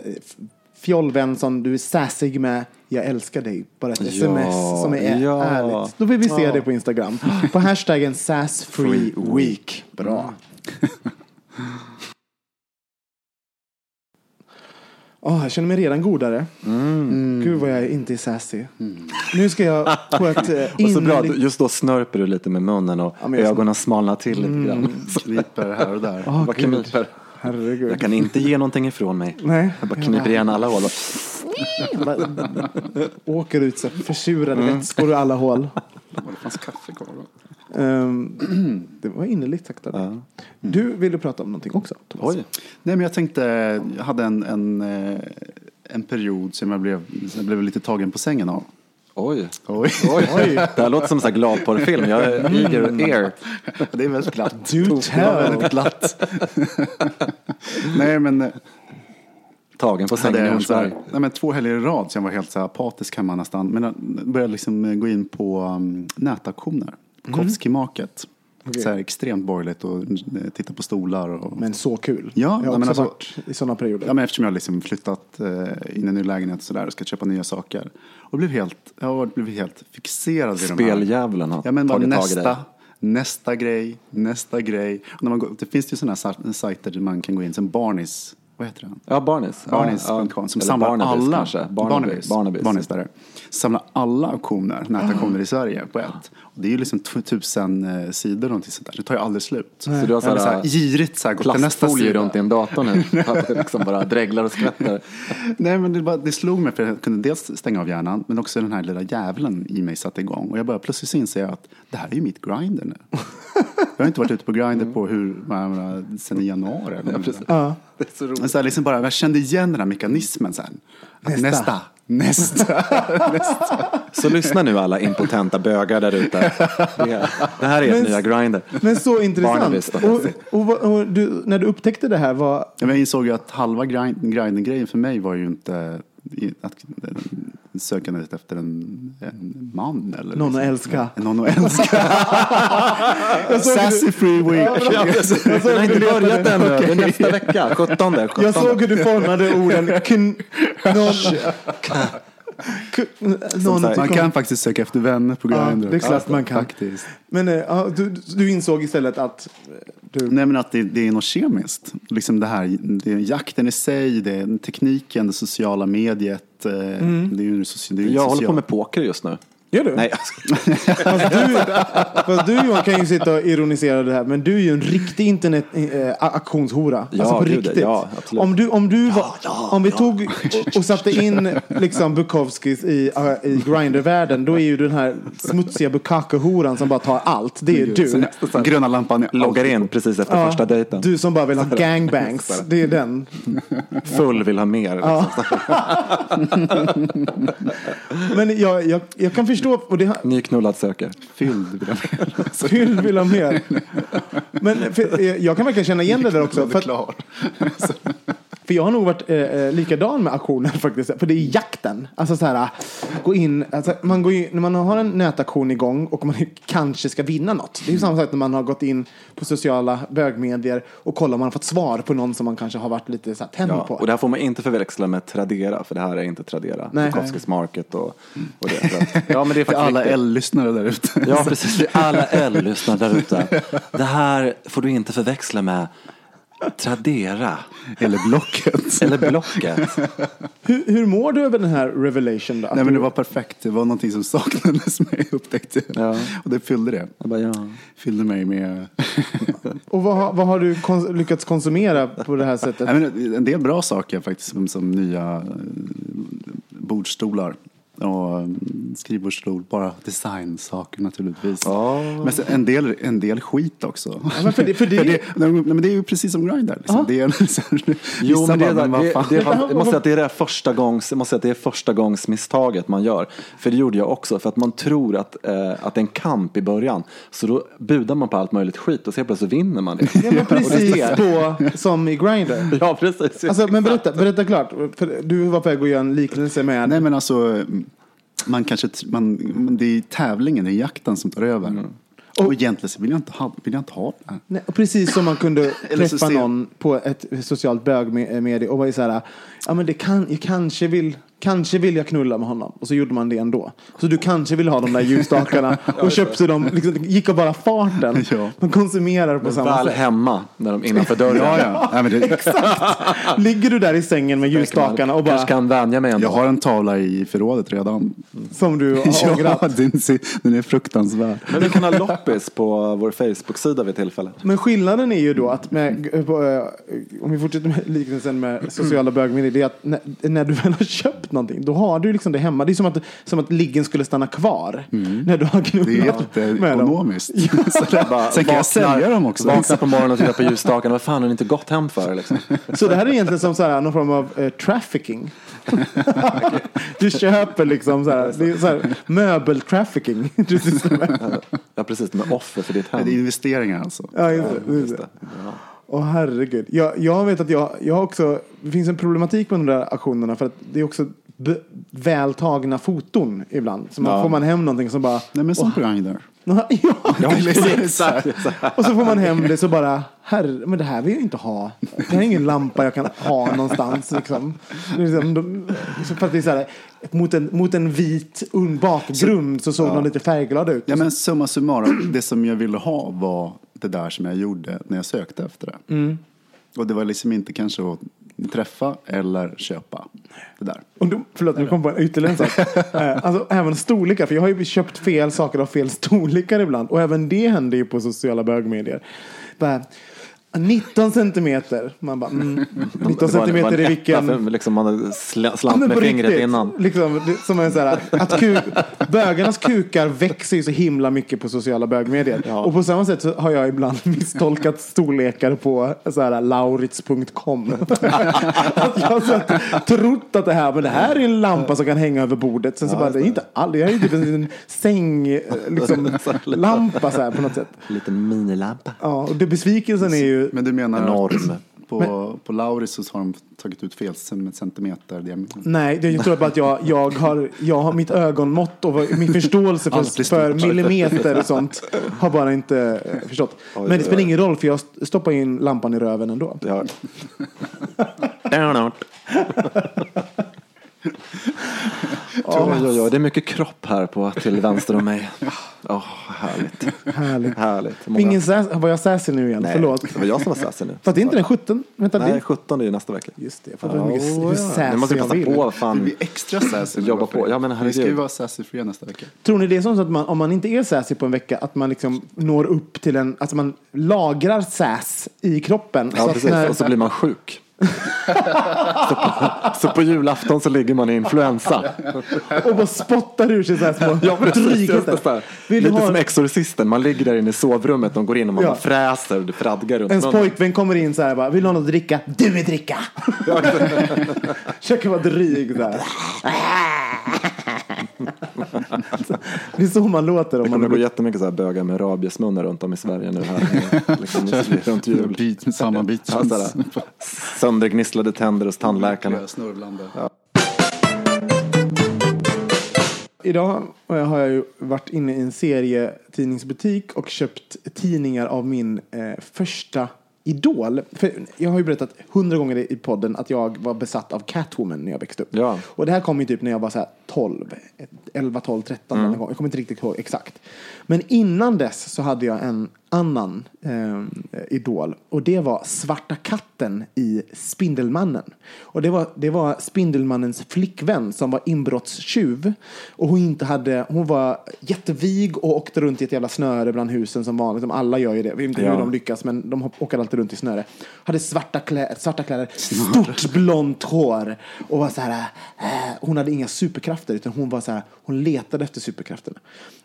fjollvän som du är sassig med. Jag älskar dig. Bara ett sms som är ja. ärligt. Då vill vi se det på Instagram. På hashtaggen sassfree week. Bra. Åh, jag känner mig redan godare. Gud vad jag inte är sassy. Nu ska jag på ett eh, Och så bra, just då snörper du lite med munnen och Ja, ögonen smalnar till lite grann. Kryper här och där. Vad Gud. Herregud. Jag kan inte ge någonting ifrån mig. Nej. Jag bara kniper igen alla hål. Bara Åker ut så försurade vätskor ur alla hål. Det fanns kaffe kvar. Ehm, det var innerligt sagt dig. Du ville prata om någonting också, Thomas. Oj. Nej, men jag tänkte, jag hade en, en, eh, en period som jag blev, som jag blev lite tagen på sängen av. Oj. Oj. Oj. Det här låter som en gladporrfilm. Jag är eager ear. Det är väldigt glatt. Do tell. väldigt glatt. Nej, men eh, Tagen på sängen i Hornsberg. nej, men två helger i rad så jag var helt så här apatisk hemma nästan. Men jag började liksom gå in på um, nätauktioner. Kowski Market. Så här extremt borgerligt och eh, titta på stolar. Och... Men så kul. Ja, jag har också alltså- varit i sådana perioder. Ja, men eftersom jag har liksom flyttat eh, in i en ny lägenhet och sådär och ska köpa nya saker. Och blev helt, jag har blivit helt fixerad vid de här. Speldjävulen har Ja, men tagit tag i dig. nästa, nästa grej, nästa grej. Och när man går, det finns ju sådana här sa- sajter där man kan gå in, som Barnis, vad heter den? Ja, Barnis. Barnis.com Ja, som Eller samlar Barnabys alla. kanske. Barnabys. Barnabys. Barnabys där det är. Samlar alla auktioner, nätauktioner i Sverige på ett. Det är ju liksom tusen eh, sidor någonting sånt där. Det tar ju aldrig slut. Så du har hade så här, såhär girigt så här, gått till nästa plastfolie sida. runt din dator nu. Att det liksom bara dreglar och skvätter. Nej men det, bara, det slog mig för jag kunde dels stänga av hjärnan men också den här lilla djävulen i mig satte igång. Och jag började plötsligt inse att det här är ju mitt grinder nu. jag har inte varit ute på grinder på hur, menar, sen i januari. Eller något. Ja. Det är så roligt. Men så här, liksom bara, jag kände igen den här mekanismen sen. Nästa. Nästa. Nästa. Så lyssna nu alla impotenta bögar där ute. Det, det här är Men- nya grinder. Men så intressant. Och, och, och du, när du upptäckte det här, var, Jag insåg ju att halva grind, grinden-grejen för mig var ju inte att sökandet efter en, en man. Eller Någon att liksom. älska. Någon att älska. Sassy free week. jag såg Den har inte börjat ännu. Det är nästa vecka. 17. 17. Jag såg hur du formade orden kn, någon. Man kan faktiskt söka efter vänner på Ja, Grindr. det är klart man kan. Faktiskt. Men eh, ja, du, du insåg istället att eh, du... Nej men att det, det är något kemiskt. Liksom det här, det är jakten i sig, det är tekniken, det sociala mediet. eh, Mm. Det är det är ju Jag håller social- på med poker just nu. Gör du? Nej, Fast du, fast du Johan kan ju sitta och ironisera det här, men du är ju en riktig internet äh, auktionshora. Ja, alltså på gud, riktigt. ja, absolut. om du, om du var, om vi tog och, och satte in liksom Bukowskis i, äh, i Grindr-världen, då är ju den här smutsiga Bukake-horan som bara tar allt. Det är du. Gröna lampan loggar in precis efter Ja, första dejten. Du som bara vill ha gangbangs. Det är den. Full vill ha mer. Liksom. Men jag, jag, jag kan förstå. Och det, har- Nyknullad söker. fylld. vill jag- Fylld vill ha mer. Men för, eh, jag kan verkligen känna igen det där också. För, att. för jag har nog varit eh, eh, likadan med auktioner faktiskt. För det är jakten. Alltså så här, gå in, alltså, man går in, när man har en nätauktion igång och man kanske ska vinna något. Det är ju samma sak när man har gått in på sociala bögmedier och kollar om man har fått svar på någon som man kanske har varit lite så här, tänd Ja, på. och det här får man inte förväxla med Tradera, för det här är inte Tradera. Nej. Bukowskis Market och, och det. Att, ja, men det är faktiskt alla. L-lyssnare där ute. Ja, precis. Till alla L-lyssnare där ute. Det här får du inte förväxla med Tradera Eller Blocket. eller Blocket. hur, hur mår du över den här revelation då? Nej men det var perfekt. Det var någonting som saknades mig upptäckte jag. Ja. Och det fyllde det. Jag bara, ja. Fyllde mig med Och vad, har- vad har du kons- lyckats konsumera på det här sättet? Nej, men en del bra saker faktiskt, som, som nya eh, bordstolar. Och mm, skrivbordsstol, bara designsaker naturligtvis. Ja. Men en, del, en del skit också. men för det- för det- nej, men det är ju precis som Grindr. Liksom. Det är, här, Jo, men det, det, det, det, jag måste säga att det är det första gångs, jag måste säga att det är första gångs misstaget man gör. För det gjorde jag också, för att man tror att, eh, att det är en kamp i början. Så då budar man på allt möjligt skit och så plötsligt vinner man det. Ja, men precis på, som i Grindr. Ja, precis. Alltså, men berätta, berätta klart. För du var på väg att göra en liknelse med... Nej men alltså, man kanske, man, det är tävlingen, det är jakten som tar över. Mm. Och egentligen så vill jag inte ha, vill jag inte ha det här. Nej, och precis som man kunde träffa någon på ett socialt bögmedie och vara så här, ja men det kan, jag kanske vill, kanske vill jag knulla med honom. Och så gjorde man det ändå. Så du kanske vill ha de där ljusstakarna och köpte dem, liksom, gick av bara farten. Ja. Man konsumerar på samma Väl sätt. hemma, när de är innanför dörren. Ja, ja. Nej, men det, Ligger du där i sängen med ljusstakarna och Kanske bara, kan vänja mig ändå. jag har en tavla i förrådet redan. som du har ångrat. Ja, den, den är fruktansvärd. Men vi kan ha loppis på vår Facebook-sida vid tillfälle. Men skillnaden är ju då att med, på, eh, om vi fortsätter med liknelsen med sociala bögmedier, det är att när, när du väl har köpt någonting, då har du liksom det hemma. Det är som att, som att liggen skulle stanna kvar när du har Det är knullat med dem. jätteekonomiskt. Så där- Sen kan jag sälja dem också. Vaknar på morgonen och tittar på ljusstakarna. Vad fan har ni inte gått hem för? Liksom? Så det här är egentligen som så här, någon form av eh, trafficking. du köper liksom så här, det är så här, möbeltrafficking. Ja, precis. De är offer för ditt Det är hem. investeringar alltså. ja, just det, just det. Åh herregud. Jag, jag vet att jag, jag också, det finns en problematik med de där aktionerna för att det är också b- väl tagna foton ibland. Så man, Ja. får man hem någonting som bara... Nej men som på Grindr. ja, exakt. och så får man hem det så bara, herre, men det här vill jag inte ha. Det här är ingen lampa jag kan ha någonstans. Liksom. Liksom, de, så för att det är så här, mot, en, mot en vit un- bakgrund så såg de lite färgglada ut. Ja men summa summarum, det som jag ville ha var det där som jag gjorde när jag sökte efter det. Mm. Och det var liksom inte kanske att träffa eller köpa det där. Och då, förlåt, nu kom på en ytterligare en sak. Eh, alltså, även storlekar, för jag har ju köpt fel saker av fel storlekar ibland. Och även det händer ju på sociala bögmedier. Bara, 19 centimeter. Man bara, mm, 19 Det var en- det var centimeter en i vilken... Liksom, man slant med fingret riktigt, innan. Liksom, som en så här, att ku, bögarnas kukar växer ju så himla mycket på sociala bögmedier. Och på samma sätt har jag ibland misstolkat storlekar på så här, laurits.com. att jag har så att, trott att det här, men det här är en lampa som kan hänga över bordet. Sen så bara, det är inte alls, det är ju typ en liten säng, eh, liksom, lampa så här på något sätt. En liten minilampa. Ja, och det besvikelsen är ju, Men du menar Enorm. på, på Lauris så har de tagit ut fel centimeter diameter? Nej, det- jag tror bara att jag, jag, har, jag har mitt ögonmått och min förståelse för, för millimeter och sånt har bara inte eh, förstått. Men det spelar ingen roll för jag stoppar in lampan i röven ändå. Ja. Oj, oj, oj, det är mycket kropp här på till vänster om mig. Åh, härligt. Härligt. Härligt. Många- Ingen sass, var jag sassy nu igen? Nej, Förlåt. Det var jag som var sassy nu. Fast det är inte den 17? Vänta, Nej, det, 17 är ju nästa vecka. just det. Fattar hur, mycket, Oh, hur ja. sassy Nu måste vi jag passa på. Det Fan. blir extra sassy. nu Jobba på. för- Ja, men Vi ska ju vara sassy-fria nästa vecka. Tror ni det är så att man, om man inte är sassy på en vecka, att man liksom når upp till en, alltså man lagrar sass i kroppen. Ja, så precis. att när, Och så blir man sjuk. Så, på, så på julafton så ligger man i influensa. och bara spottar ur sig så här små Ja, precis. Lite ha som en- Exorcisten. Man ligger där inne i sovrummet. De går in och man Ja. fräser och det fradgar runt Ens munnen. pojkvän kommer in så här bara, vill du ha något att dricka? Du vill dricka! Försöker vara dryg så här. Det är så man låter om Det man kommer gå är jättemycket så här bögar med rabiesmunnar runt om i Sverige nu här. liksom, runt jul. Bit, samma bit. Ja, söndergnisslade tänder hos tandläkarna. Snurrblande. Idag har jag ju varit inne i en serietidningsbutik och köpt tidningar av min eh, första idol. För jag har ju berättat hundra gånger i podden att jag var besatt av Catwoman när jag växte upp. Ja. Och det här kom ju typ när jag var så här 12, 11, 12, 13 Mm. Jag kommer inte riktigt ihåg exakt. Men innan dess så hade jag en annan eh, idol. Och det var Svarta katten i Spindelmannen. Och det var, det var Spindelmannens flickvän som var inbrottstjuv. Och hon, inte hade, hon var jättevig och åkte runt i ett jävla snöre bland husen som vanligt. Alla gör ju det. Jag vet inte Ja. hur de lyckas men de åker alltid runt i snöre. Hade svarta, klä, svarta kläder, stort blont hår. Och var så här, eh, hon hade inga superkrafter utan hon var så här, hon letade efter superkrafterna.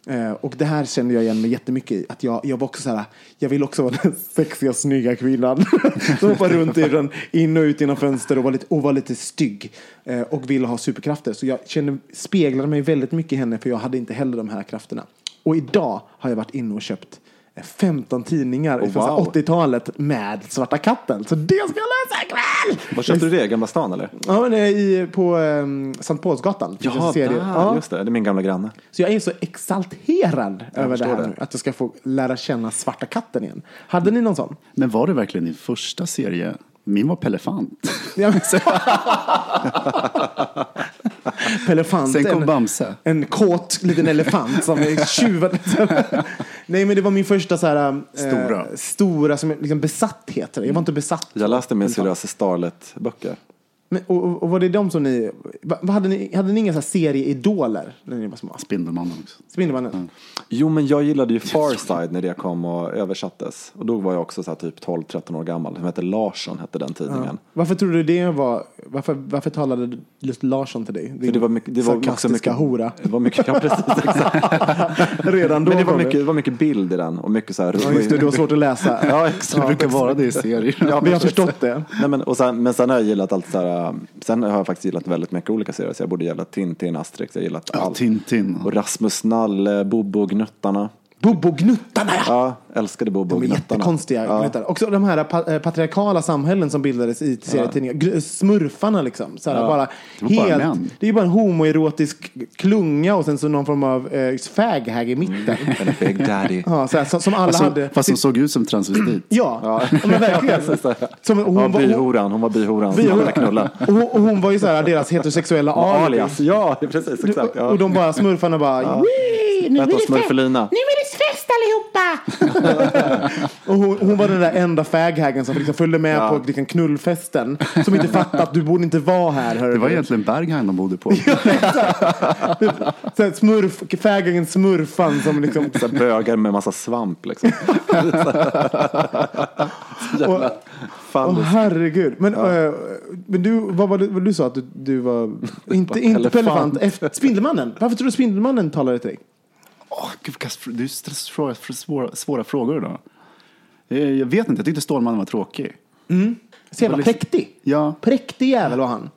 Eh, och det här kände jag igen mig jättemycket i. Att jag, jag var också så här, jag vill också vara den sexiga, snygga kvinnan. Som hoppar runt i den, in och ut genom fönster och var lite, och var lite stygg. Eh, och ville ha superkrafter. Så jag kände, speglade mig väldigt mycket i henne för jag hade inte heller de här krafterna. Och idag har jag varit inne och köpt eh, 15 tidningar Oh, från wow. 80-talet med Svarta katten. Så det ska jag läsa ikväll! Var köpte du det? Gamla stan eller? Ja, men är i, på um, Sankt Paulsgatan. Jaha, serie. där. Ja. Just det. Det är min gamla granne. Så jag är så exalterad över det här det. nu. Att jag ska få lära känna Svarta katten igen. Hade ni någon sån? Men var det verkligen din första serie? Min var Pellefant. Ja, men-. Sen kom Bamse. En kåt liten elefant som är tjuvad. Nej men det var min första så här, eh, Stora. stora som liksom besatthet. Jag var inte besatt. Jag läste min syrras Starlet-böcker. Men, och, och, var det de som ni, va, vad hade ni, hade ni inga så här serieidoler när ni var små? Spindelmannen också. Spindelmannen? Jo, men jag gillade ju Farside när det kom och översattes. Och då var jag också så här typ 12-13 år gammal. Den hette Larsson, hette den tidningen. Varför tror du det var, varför, varför talade just Larsson till dig? För det var mycket, det var också mycket, hora. Det var mycket, ja precis, exakt. Redan då Men det var det. mycket, det var mycket bild i den och mycket så här. Ja, just det, du har svårt att läsa. Ja, exakt. Det brukar vara det i serier. Ja, Vi har förstått det. Nej, men, och sen, men sen har jag gillat allt så här, sen har jag faktiskt gillat väldigt mycket olika serier. Så jag borde gilla Tintin, Asterix, jag gillat Ja, allt. Tintin. Och Rasmus Nalle, Bobo och Gnuttarna. Bobo-gnuttarna ja! Ja, älskade De och är Gnuttarna. jättekonstiga. Ja. gnuttar. Också de här pa- eh, patriarkala samhällen som bildades i serietidningar. Gr- Smurfarna liksom. Så här, bara Det var bara helt, män. det är ju bara en homoerotisk klunga och sen så någon form av eh, faghag i mitten. Eller Big Daddy. ja, så här, som, som alla Alltså, hade. fast som såg ut som transvestit. Ja, ja. men verkligen. Som, hon, Ja, var, hon, byhoran. Hon var byhoran som byhoran. och, hon, och hon var ju så här deras heterosexuella. Alias. Ja, det är precis. Exakt. Ja. Och de bara, smurfarna bara, "Wee, nu är det fest! Nu är det fest allihopa! och hon, hon var den där enda faghagen som liksom följde med på liksom knullfesten. Som inte fattade att du borde inte vara här. hörru Det var egentligen Berghain de bodde på. Här smurf, faghagen smurfan som liksom Så här bögar med massa svamp liksom. Åh falliskt. herregud. Men, eh, men du, vad var det vad du sa att du, du var? Inte, inte elefant. Efter, Spindelmannen. Varför tror du Spindelmannen talade till dig? Åh, gud, det är ju stress- svåra, svåra, frågor idag. Jag, jag vet inte, jag tyckte Stålmannen var tråkig. Så jävla präktig. Ja. Präktig jävel var han.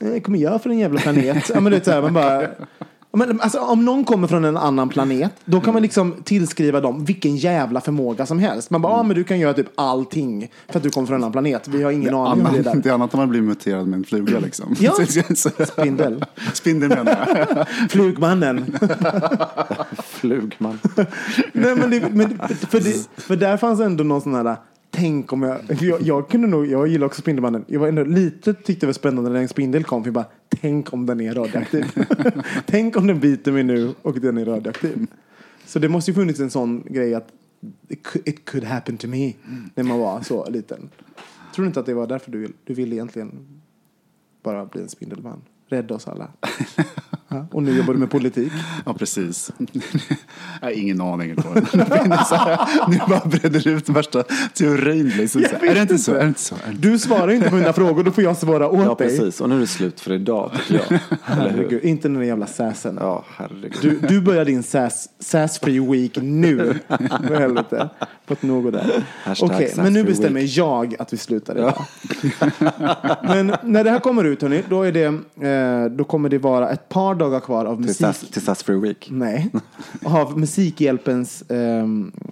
Eh, kommer jag från en jävla planet? ja, men det är så här, man bara... Men, alltså, om någon kommer från en annan planet, då kan man liksom tillskriva dem vilken jävla förmåga som helst. Man bara, ja men du kan göra typ allting för att du kommer från en annan planet. Vi har ingen aning om det där. det är annat om man blir muterad med en fluga liksom. Ja. Spindel. Spindel menar jag. Flugmannen. Flugman. Nej, men, det, men för, det, för där fanns ändå någon sån här, tänk om jag, jag, jag kunde nog, jag gillar också Spindelmannen. Jag var ändå lite, tyckte det var spännande när en spindel kom, för jag bara, tänk om den är radioaktiv. tänk om den biter mig nu och den är radioaktiv. Så det måste ju funnits en sån grej att it could, happen to me när man var så liten. Tror du inte att det var därför du, du ville egentligen bara bli en spindelman? Rädda oss alla. Ja, och nu jobbar du med politik. Ja, precis. Jag har ingen aning. På det. Nu bara bredde du ut värsta teorin. Liksom. Är det inte så? Är det inte så? Du svarar inte på mina frågor, då får jag svara åt Ja, dig. precis. Och nu är det slut för idag, tycker jag. Herregud, inte den där jävla säsen. Ja, herregud. Du, du börjar din sass, sass free week nu. För helvete. Fått nog där. Hashtag Okej, sass men nu bestämmer week. jag att vi slutar idag. men när det här kommer ut, hörni, då, är det, eh, då kommer det vara ett par dagar kvar av Till musik. SAS, till SAS Free Week. Nej. Av Musikhjälpens... Eh,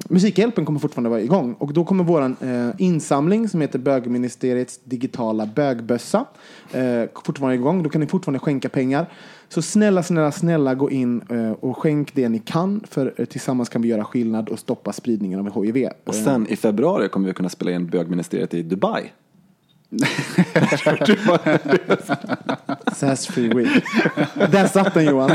Musikhjälpen kommer fortfarande vara igång. Och då kommer våran eh, insamling som heter Bögministeriets digitala bögbössa eh, fortfarande igång. Då kan ni fortfarande skänka pengar. Så snälla, snälla, snälla gå in eh, och skänk det ni kan. För eh, tillsammans kan vi göra skillnad och stoppa spridningen av HIV. Och sen i februari kommer vi kunna spela in bögministeriet i Dubai. Sass free week. Där satt den Johan.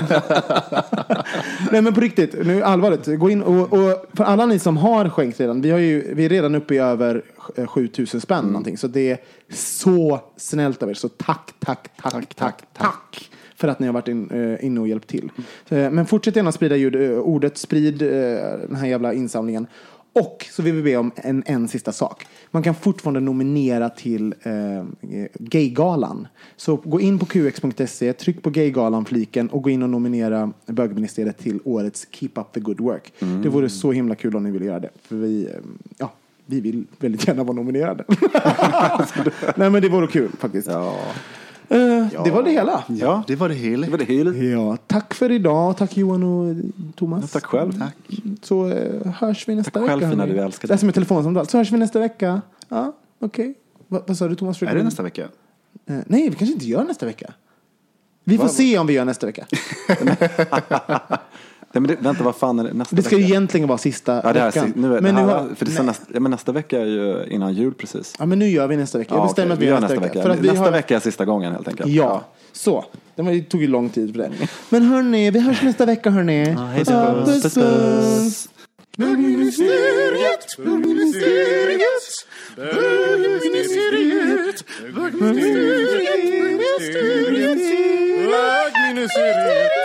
Nej men på riktigt, nu allvarligt. Gå in och, och för alla ni som har skänkt redan. Vi, har ju, vi är redan uppe i över eh, 7000 spänn någonting. Så det är så snällt av er. Så tack, tack, tack, tack, tack. För att ni har varit in, eh, inne och hjälpt till. Eh, men fortsätt gärna sprida ljud, eh, ordet, sprid den här jävla insamlingen. Och så vill vi be om en, en sista sak. Man kan fortfarande nominera till eh, Gaygalan. Så gå in på qx.se, tryck på Gaygalan-fliken och gå in och nominera bögministeriet till årets Keep Up the Good Work. Det vore så himla kul om ni ville göra det. För vi, eh, ja, vi vill väldigt gärna vara nominerade. Nej men det vore kul faktiskt. Ja, Eh, Det var det hela. Ja, det var det hela. det var det hela. Ja, tack för idag. Tack Johan och Thomas. Tack själv. Tack. Så eh, hörs vi nästa Tack vecka. själv, fina du, älskar Det är dig. som ett telefonsamtal. Så hörs vi nästa vecka. Ja, okej. Va, vad sa du Thomas? Är det nästa vecka? Eh, nej, vi kanske inte gör nästa vecka. Vi får se om vi gör nästa vecka. Nej, men det, vänta, vad fan är det nästa Det ska ju vecka? egentligen vara sista Ja, det här, veckan. nu är, men, det nu här, har, för det är nej. nästa, ja, men nästa vecka är ju innan jul precis. ja, men nu gör vi nästa vecka. Jag Ja, bestämmer okej, att vi gör nästa vecka. För att vi nästa har... vecka är sista gången helt enkelt. Ja, så. Det tog ju lång tid för det. Men hörni, vi hörs nästa vecka hörni. Ja, hej då. puss, Puss, puss. Bögministeriet, bögministeriet, bögministeriet, bögministeriet, bögministeriet.